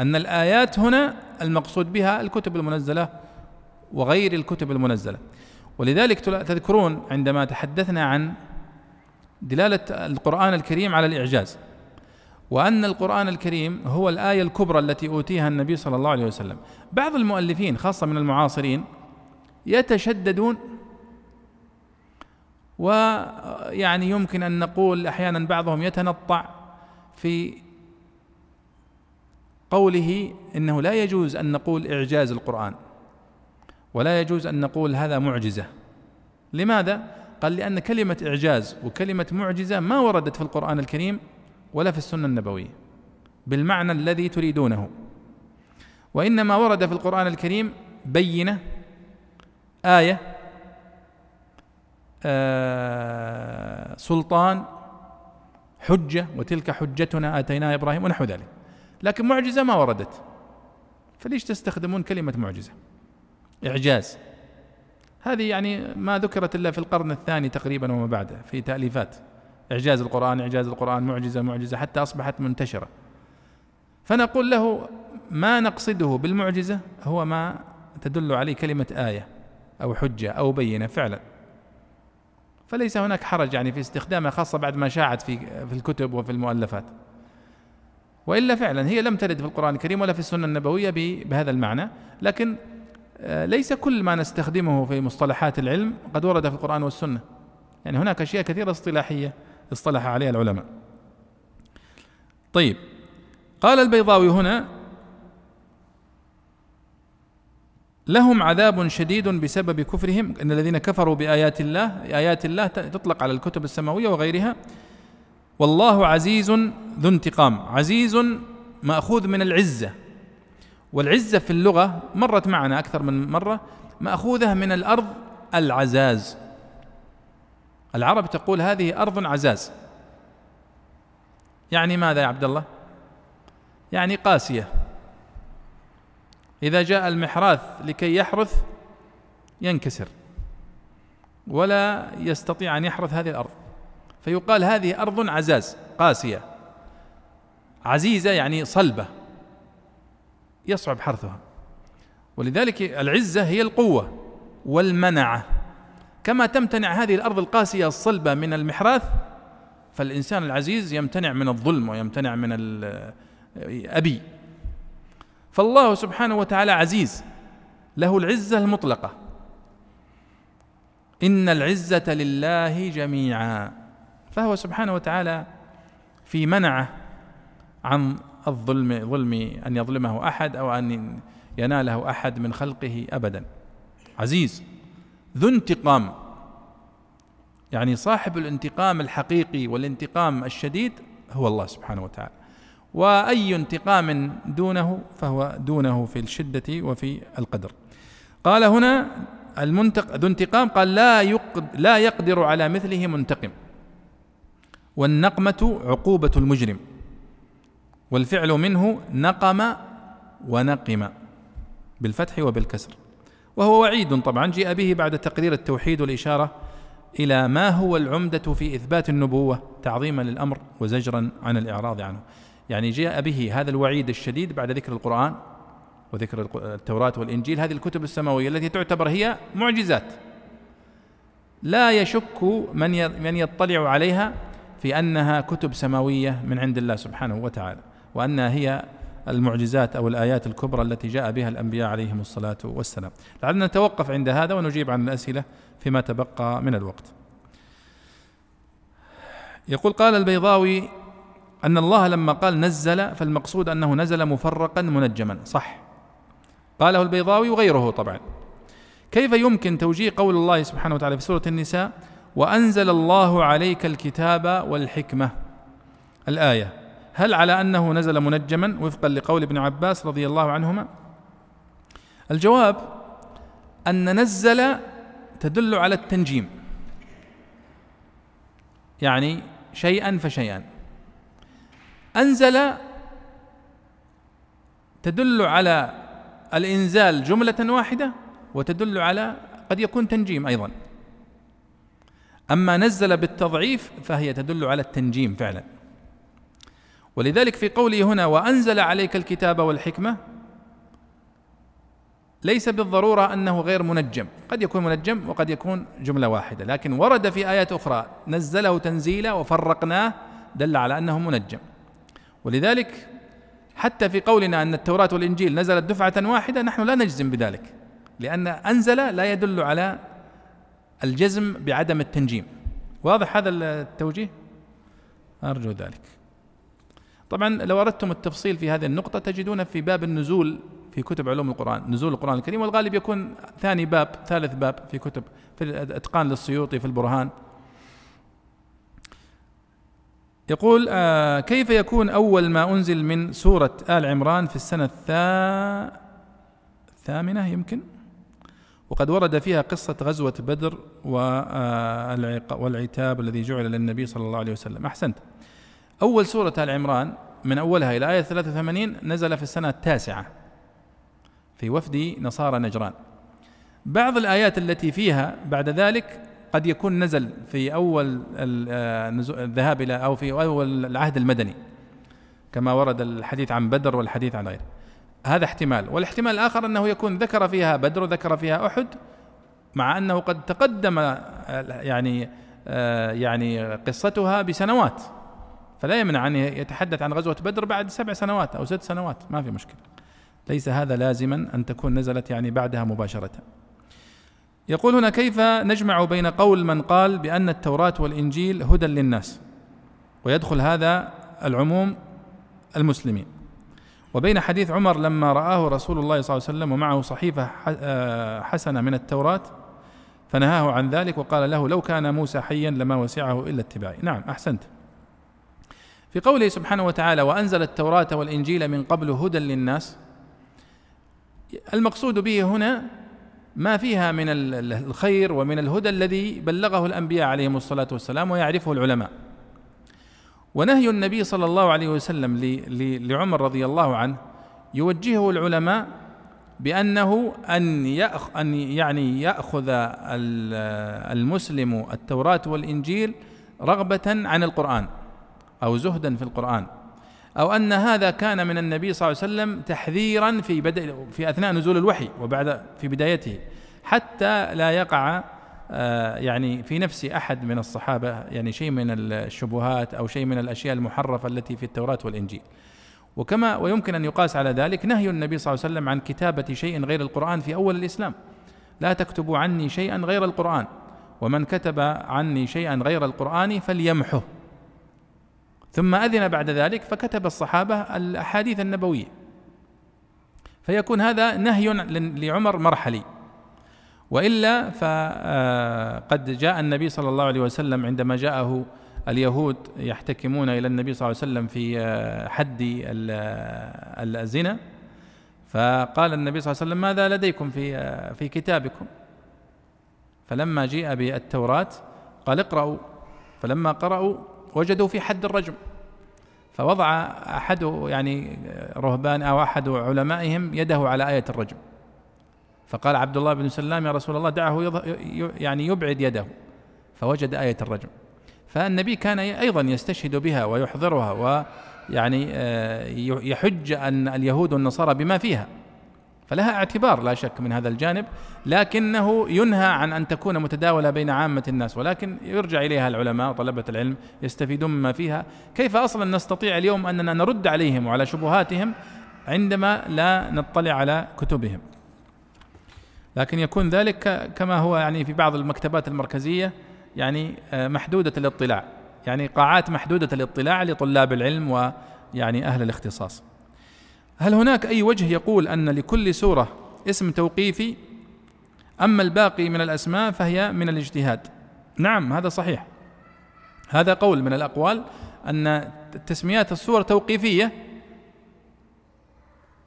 أن الآيات هنا المقصود بها الكتب المنزلة وغير الكتب المنزلة. ولذلك تذكرون عندما تحدثنا عن دلالة القرآن الكريم على الإعجاز وأن القرآن الكريم هو الآية الكبرى التي أوتيها النبي صلى الله عليه وسلم. بعض المؤلفين خاصة من المعاصرين يتشددون ويعني يمكن أن نقول أحيانا بعضهم يتنطع في قوله إنه لا يجوز أن نقول إعجاز القرآن. ولا يجوز أن نقول هذا معجزة. لماذا؟ قال لأن كلمة إعجاز وكلمة معجزة ما وردت في القرآن الكريم ولا في السنة النبوية بالمعنى الذي تريدونه. وإنما ورد في القرآن الكريم بينة آية آه سلطان حجة وتلك حجتنا آتيناها إبراهيم ونحو ذلك. لكن معجزة ما وردت. فليش تستخدمون كلمة معجزة؟ إعجاز. هذه يعني ما ذكرت إلا في القرن الثاني تقريبا وما بعده في تأليفات. إعجاز القرآن إعجاز القرآن معجزة معجزة حتى أصبحت منتشرة. فنقول له ما نقصده بالمعجزة هو ما تدل عليه كلمة آية أو حجة أو بينة فعلا. فليس هناك حرج يعني في استخدامها خاصة بعد ما شاعت في في الكتب وفي المؤلفات. وإلا فعلا هي لم ترد في القرآن الكريم ولا في السنة النبوية بهذا المعنى. لكن ليس كل ما نستخدمه في مصطلحات العلم قد ورد في القرآن والسنة. يعني هناك أشياء كثيرة اصطلاحية اصطلح عليها العلماء. طيب قال البيضاوي هنا لهم عذاب شديد بسبب كفرهم إن الذين كفروا بآيات الله آيات الله تطلق على الكتب السماوية وغيرها. والله عزيز ذو انتقام عزيز مأخوذ من العزة. والعزة في اللغة مرت معنا أكثر من مرة مأخوذة من الأرض العزاز. العرب تقول هذه أرض عزاز. يعني ماذا يا عبد الله؟ يعني قاسية. إذا جاء المحراث لكي يحرث ينكسر. ولا يستطيع أن يحرث هذه الأرض. فيقال هذه أرض عزاز قاسية. عزيزة يعني صلبة. يصعب حرثها. ولذلك العزة هي القوة والمنعه كما تمتنع هذه الأرض القاسية الصلبة من المحراث فالإنسان العزيز يمتنع من الظلم ويمتنع من الابي فالله سبحانه وتعالى عزيز له العزة المطلقة. إن العزة لله جميعا. فهو سبحانه وتعالى في منعه عن الظلم ظلم أن يظلمه أحد أو أن يناله أحد من خلقه أبدا. عزيز ذو انتقام. يعني صاحب الانتقام الحقيقي والانتقام الشديد هو الله سبحانه وتعالى. وأي انتقام دونه فهو دونه في الشدة وفي القدر. قال هنا المنتق ذو انتقام قال لا يقد لا يقدر على مثله منتقم. والنقمة عقوبة المجرم. والفعل منه نقم ونقم بالفتح وبالكسر. وهو وعيد طبعا جيء به بعد تقرير التوحيد والإشارة إلى ما هو العمدة في إثبات النبوة تعظيما للأمر وزجرا عن الإعراض عنه. يعني جاء به هذا الوعيد الشديد بعد ذكر القرآن وذكر التوراة والإنجيل. هذه الكتب السماوية التي تعتبر هي معجزات. لا يشك من من يطلع عليها في أنها كتب سماوية من عند الله سبحانه وتعالى. وانها هي المعجزات أو الآيات الكبرى التي جاء بها الأنبياء عليهم الصلاة والسلام. لعلنا نتوقف عند هذا ونجيب عن الأسئلة فيما تبقى من الوقت. يقول قال البيضاوي أن الله لما قال نزل فالمقصود أنه نزل مفرقا منجما، صح. قاله البيضاوي وغيره طبعا. كيف يمكن توجيه قول الله سبحانه وتعالى في سورة النساء: وأنزل الله عليك الكتاب والحكمة. الآية هل على أنه نزل منجما وفقا لقول ابن عباس رضي الله عنهما؟ الجواب أن نزل تدل على التنجيم. يعني شيئا فشيئا. أنزل تدل على الإنزال جملة واحدة وتدل على قد يكون تنجيم أيضا. أما نزل بالتضعيف فهي تدل على التنجيم فعلا. ولذلك في قوله هنا وأنزل عليك الكتاب والحكمة ليس بالضرورة أنه غير منجم. قد يكون منجم وقد يكون جملة واحدة لكن ورد في آيات أخرى نزله تنزيلا وفرقناه دل على أنه منجم. ولذلك حتى في قولنا أن التوراة والإنجيل نزلت دفعة واحدة نحن لا نجزم بذلك لأن أنزل لا يدل على الجزم بعدم التنجيم. واضح هذا التوجيه؟ أرجو ذلك. طبعا لو أردتم التفصيل في هذه النقطة تجدون في باب النزول في كتب علوم القرآن نزول القرآن الكريم والغالب يكون ثاني باب ثالث باب في كتب في الإتقان للسيوطي في البرهان. يقول آه كيف يكون أول ما أنزل من سورة آل عمران في السنة الثا الثامنة يمكن؟ وقد ورد فيها قصة غزوة بدر والعتاب الذي جعل للنبي صلى الله عليه وسلم. أحسنت. أول سورة آل عمران من أولها إلى آية 83 نزل في السنة التاسعة في وفد نصارى نجران. بعض الآيات التي فيها بعد ذلك قد يكون نزل في أول آه، الذهاب إلى أو في أول العهد المدني كما ورد الحديث عن بدر والحديث عن غيره. هذا احتمال. والاحتمال الآخر أنه يكون ذكر فيها بدر وذكر فيها أحد مع أنه قد تقدم آه، يعني آه، يعني قصتها بسنوات. فلا يمنع أن يتحدث عن غزوة بدر بعد سبع سنوات أو ست سنوات ما في مشكلة. ليس هذا لازما أن تكون نزلت يعني بعدها مباشرة. يقول هنا كيف نجمع بين قول من قال بأن التوراة والإنجيل هدى للناس ويدخل هذا العموم المسلمين. وبين حديث عمر لما رآه رسول الله صلى الله عليه وسلم ومعه صحيفة آه، حسنة من التوراة فنهاه عن ذلك وقال له لو كان موسى حيا لما وسعه إلا اتباعي. نعم أحسنت. في قوله سبحانه وتعالى وأنزل التوراة والإنجيل من قبل هدى للناس المقصود به هنا ما فيها من الخير ومن الهدى الذي بلغه الأنبياء عليهم الصلاة والسلام ويعرفه العلماء. ونهي النبي صلى الله عليه وسلم لعمر رضي الله عنه يوجهه العلماء بأنه أن يأخ أن يعني يأخذ المسلم التوراة والإنجيل رغبة عن القرآن. أو زهدا في القرآن أو أن هذا كان من النبي صلى الله عليه وسلم تحذيرا في بدء في أثناء نزول الوحي وبعد في بدايته حتى لا يقع آه، يعني في نفس أحد من الصحابة يعني شيء من الشبهات أو شيء من الأشياء المحرفة التي في التوراة والإنجيل. وكما ويمكن أن يقاس على ذلك نهي النبي صلى الله عليه وسلم عن كتابة شيء غير القرآن في أول الإسلام. لا تكتبوا عني شيئا غير القرآن ومن كتب عني شيئا غير القرآن فليمحه. ثم أذن بعد ذلك فكتب الصحابة الأحاديث النبوية. فيكون هذا نهي لعمر مرحلي. وإلا فقد جاء النبي صلى الله عليه وسلم عندما جاءه اليهود يحتكمون إلى النبي صلى الله عليه وسلم في حد الزنا فقال النبي صلى الله عليه وسلم ماذا لديكم في في كتابكم؟ فلما جيء بالتوراة قال اقرأوا. فلما قرأوا وجدوا في حد الرجم. فوضع أحد يعني رهبان أو أحد علمائهم يده على آية الرجم. فقال عبد الله بن سلام يا رسول الله دعه يعني يبعد يده. فوجد آية الرجم. فالنبي كان أيضا يستشهد بها ويحضرها ويعني آه، يحج أن اليهود والنصارى بما فيها. فلها اعتبار لا شك من هذا الجانب لكنه ينهى عن أن تكون متداولة بين عامة الناس ولكن يرجع إليها العلماء وطلبة العلم يستفيدون مما فيها. كيف أصلا نستطيع اليوم أننا نرد عليهم وعلى شبهاتهم عندما لا نطلع على كتبهم؟ لكن يكون ذلك كما هو يعني في بعض المكتبات المركزية يعني آه، محدودة الاطلاع يعني قاعات محدودة الاطلاع لطلاب العلم ويعني أهل الاختصاص. هل هناك أي وجه يقول أن لكل سورة اسم توقيفي أما الباقي من الأسماء فهي من الاجتهاد نعم هذا صحيح هذا قول من الأقوال أن تسميات السور توقيفية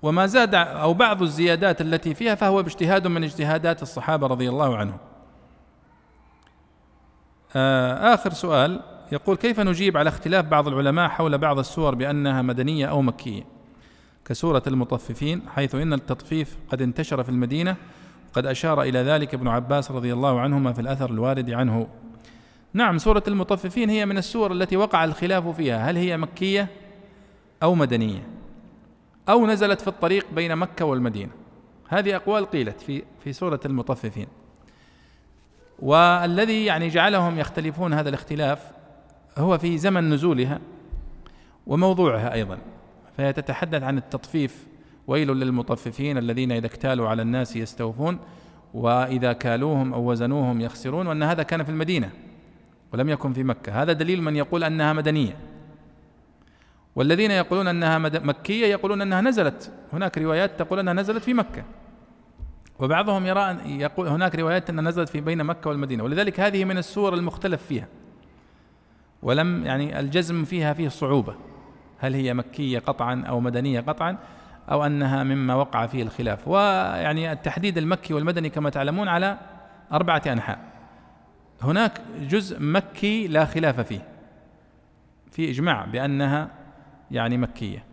وما زاد أو بعض الزيادات التي فيها فهو باجتهاد من اجتهادات الصحابة رضي الله عنهم. آه، آخر سؤال يقول كيف نجيب على اختلاف بعض العلماء حول بعض السور بأنها مدنية أو مكية؟ كسورة المطففين حيث إن التطفيف قد انتشر في المدينة وقد أشار إلى ذلك ابن عباس رضي الله عنهما في الأثر الوارد عنه. نعم سورة المطففين هي من السور التي وقع الخلاف فيها هل هي مكية أو مدنية؟ أو نزلت في الطريق بين مكة والمدينة هذه أقوال قيلت في في سورة المطففين والذي يعني جعلهم يختلفون هذا الاختلاف هو في زمن نزولها وموضوعها أيضا فهي تتحدث عن التطفيف. ويل للمطففين الذين إذا اكتالوا على الناس يستوفون وإذا كالوهم أو وزنوهم يخسرون وأن هذا كان في المدينة ولم يكن في مكة. هذا دليل من يقول أنها مدنية. والذين يقولون أنها مكية يقولون أنها نزلت. هناك روايات تقول أنها نزلت في مكة. وبعضهم يرى أن يقول هناك روايات أنها نزلت في بين مكة والمدينة. ولذلك هذه من السور المختلف فيها. ولم يعني الجزم فيها فيه صعوبة. هل هي مكية قطعا أو مدنية قطعا أو أنها مما وقع فيه الخلاف. ويعني التحديد المكي والمدني كما تعلمون على أربعة أنحاء. هناك جزء مكي لا خلاف فيه في إجماع بأنها يعني مكية.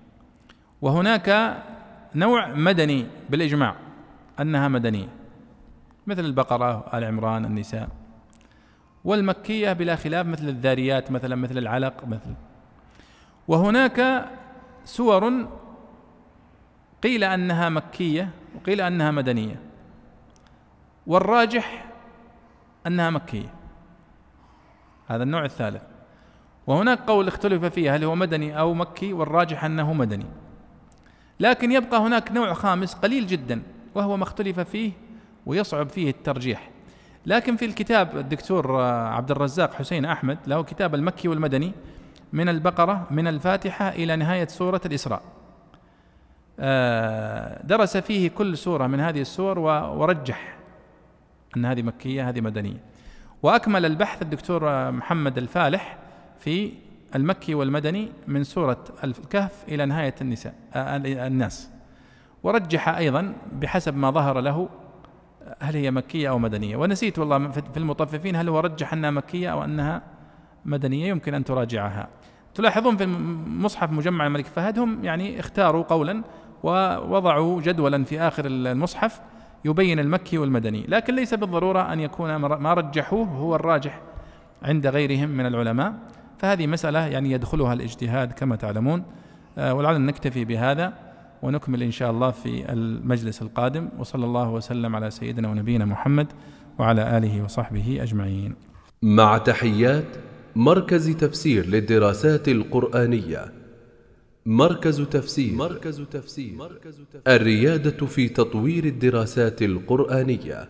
وهناك نوع مدني بالإجماع أنها مدنية مثل البقرة آل عمران النساء. والمكية بلا خلاف مثل الذاريات مثلا مثل العلق مثل وهناك سور قيل أنها مكية وقيل أنها مدنية والراجح أنها مكية. هذا النوع الثالث. وهناك قول اختلف فيه هل هو مدني أو مكي والراجح أنه مدني. لكن يبقى هناك نوع خامس قليل جدا وهو ما اختلف فيه ويصعب فيه الترجيح. لكن في الكتاب الدكتور عبد الرزاق حسين أحمد له كتاب المكي والمدني من البقرة من الفاتحة إلى نهاية سورة الإسراء. آه، درس فيه كل سورة من هذه السور ورجح أن هذه مكية هذه مدنية. وأكمل البحث الدكتور محمد الفالح في المكي والمدني من سورة الكهف إلى نهاية النساء آه، الناس. ورجح أيضا بحسب ما ظهر له هل هي مكية أو مدنية. ونسيت والله في المطففين هل هو رجح أنها مكية أو أنها مدنية يمكن أن تراجعها. تلاحظون في مصحف مجمع الملك فهد هم يعني اختاروا قولا ووضعوا جدولا في آخر المصحف يبين المكي والمدني. لكن ليس بالضرورة أن يكون ما رجحوه هو الراجح عند غيرهم من العلماء. فهذه مسألة يعني يدخلها الاجتهاد كما تعلمون. آه، ولعلنا نكتفي بهذا ونكمل إن شاء الله في المجلس القادم. وصلى الله وسلم على سيدنا ونبينا محمد وعلى آله وصحبه أجمعين. مع تحيات مركز تفسير للدراسات القرآنية. مركز تفسير. مركز تفسير. الريادة في تطوير الدراسات القرآنية.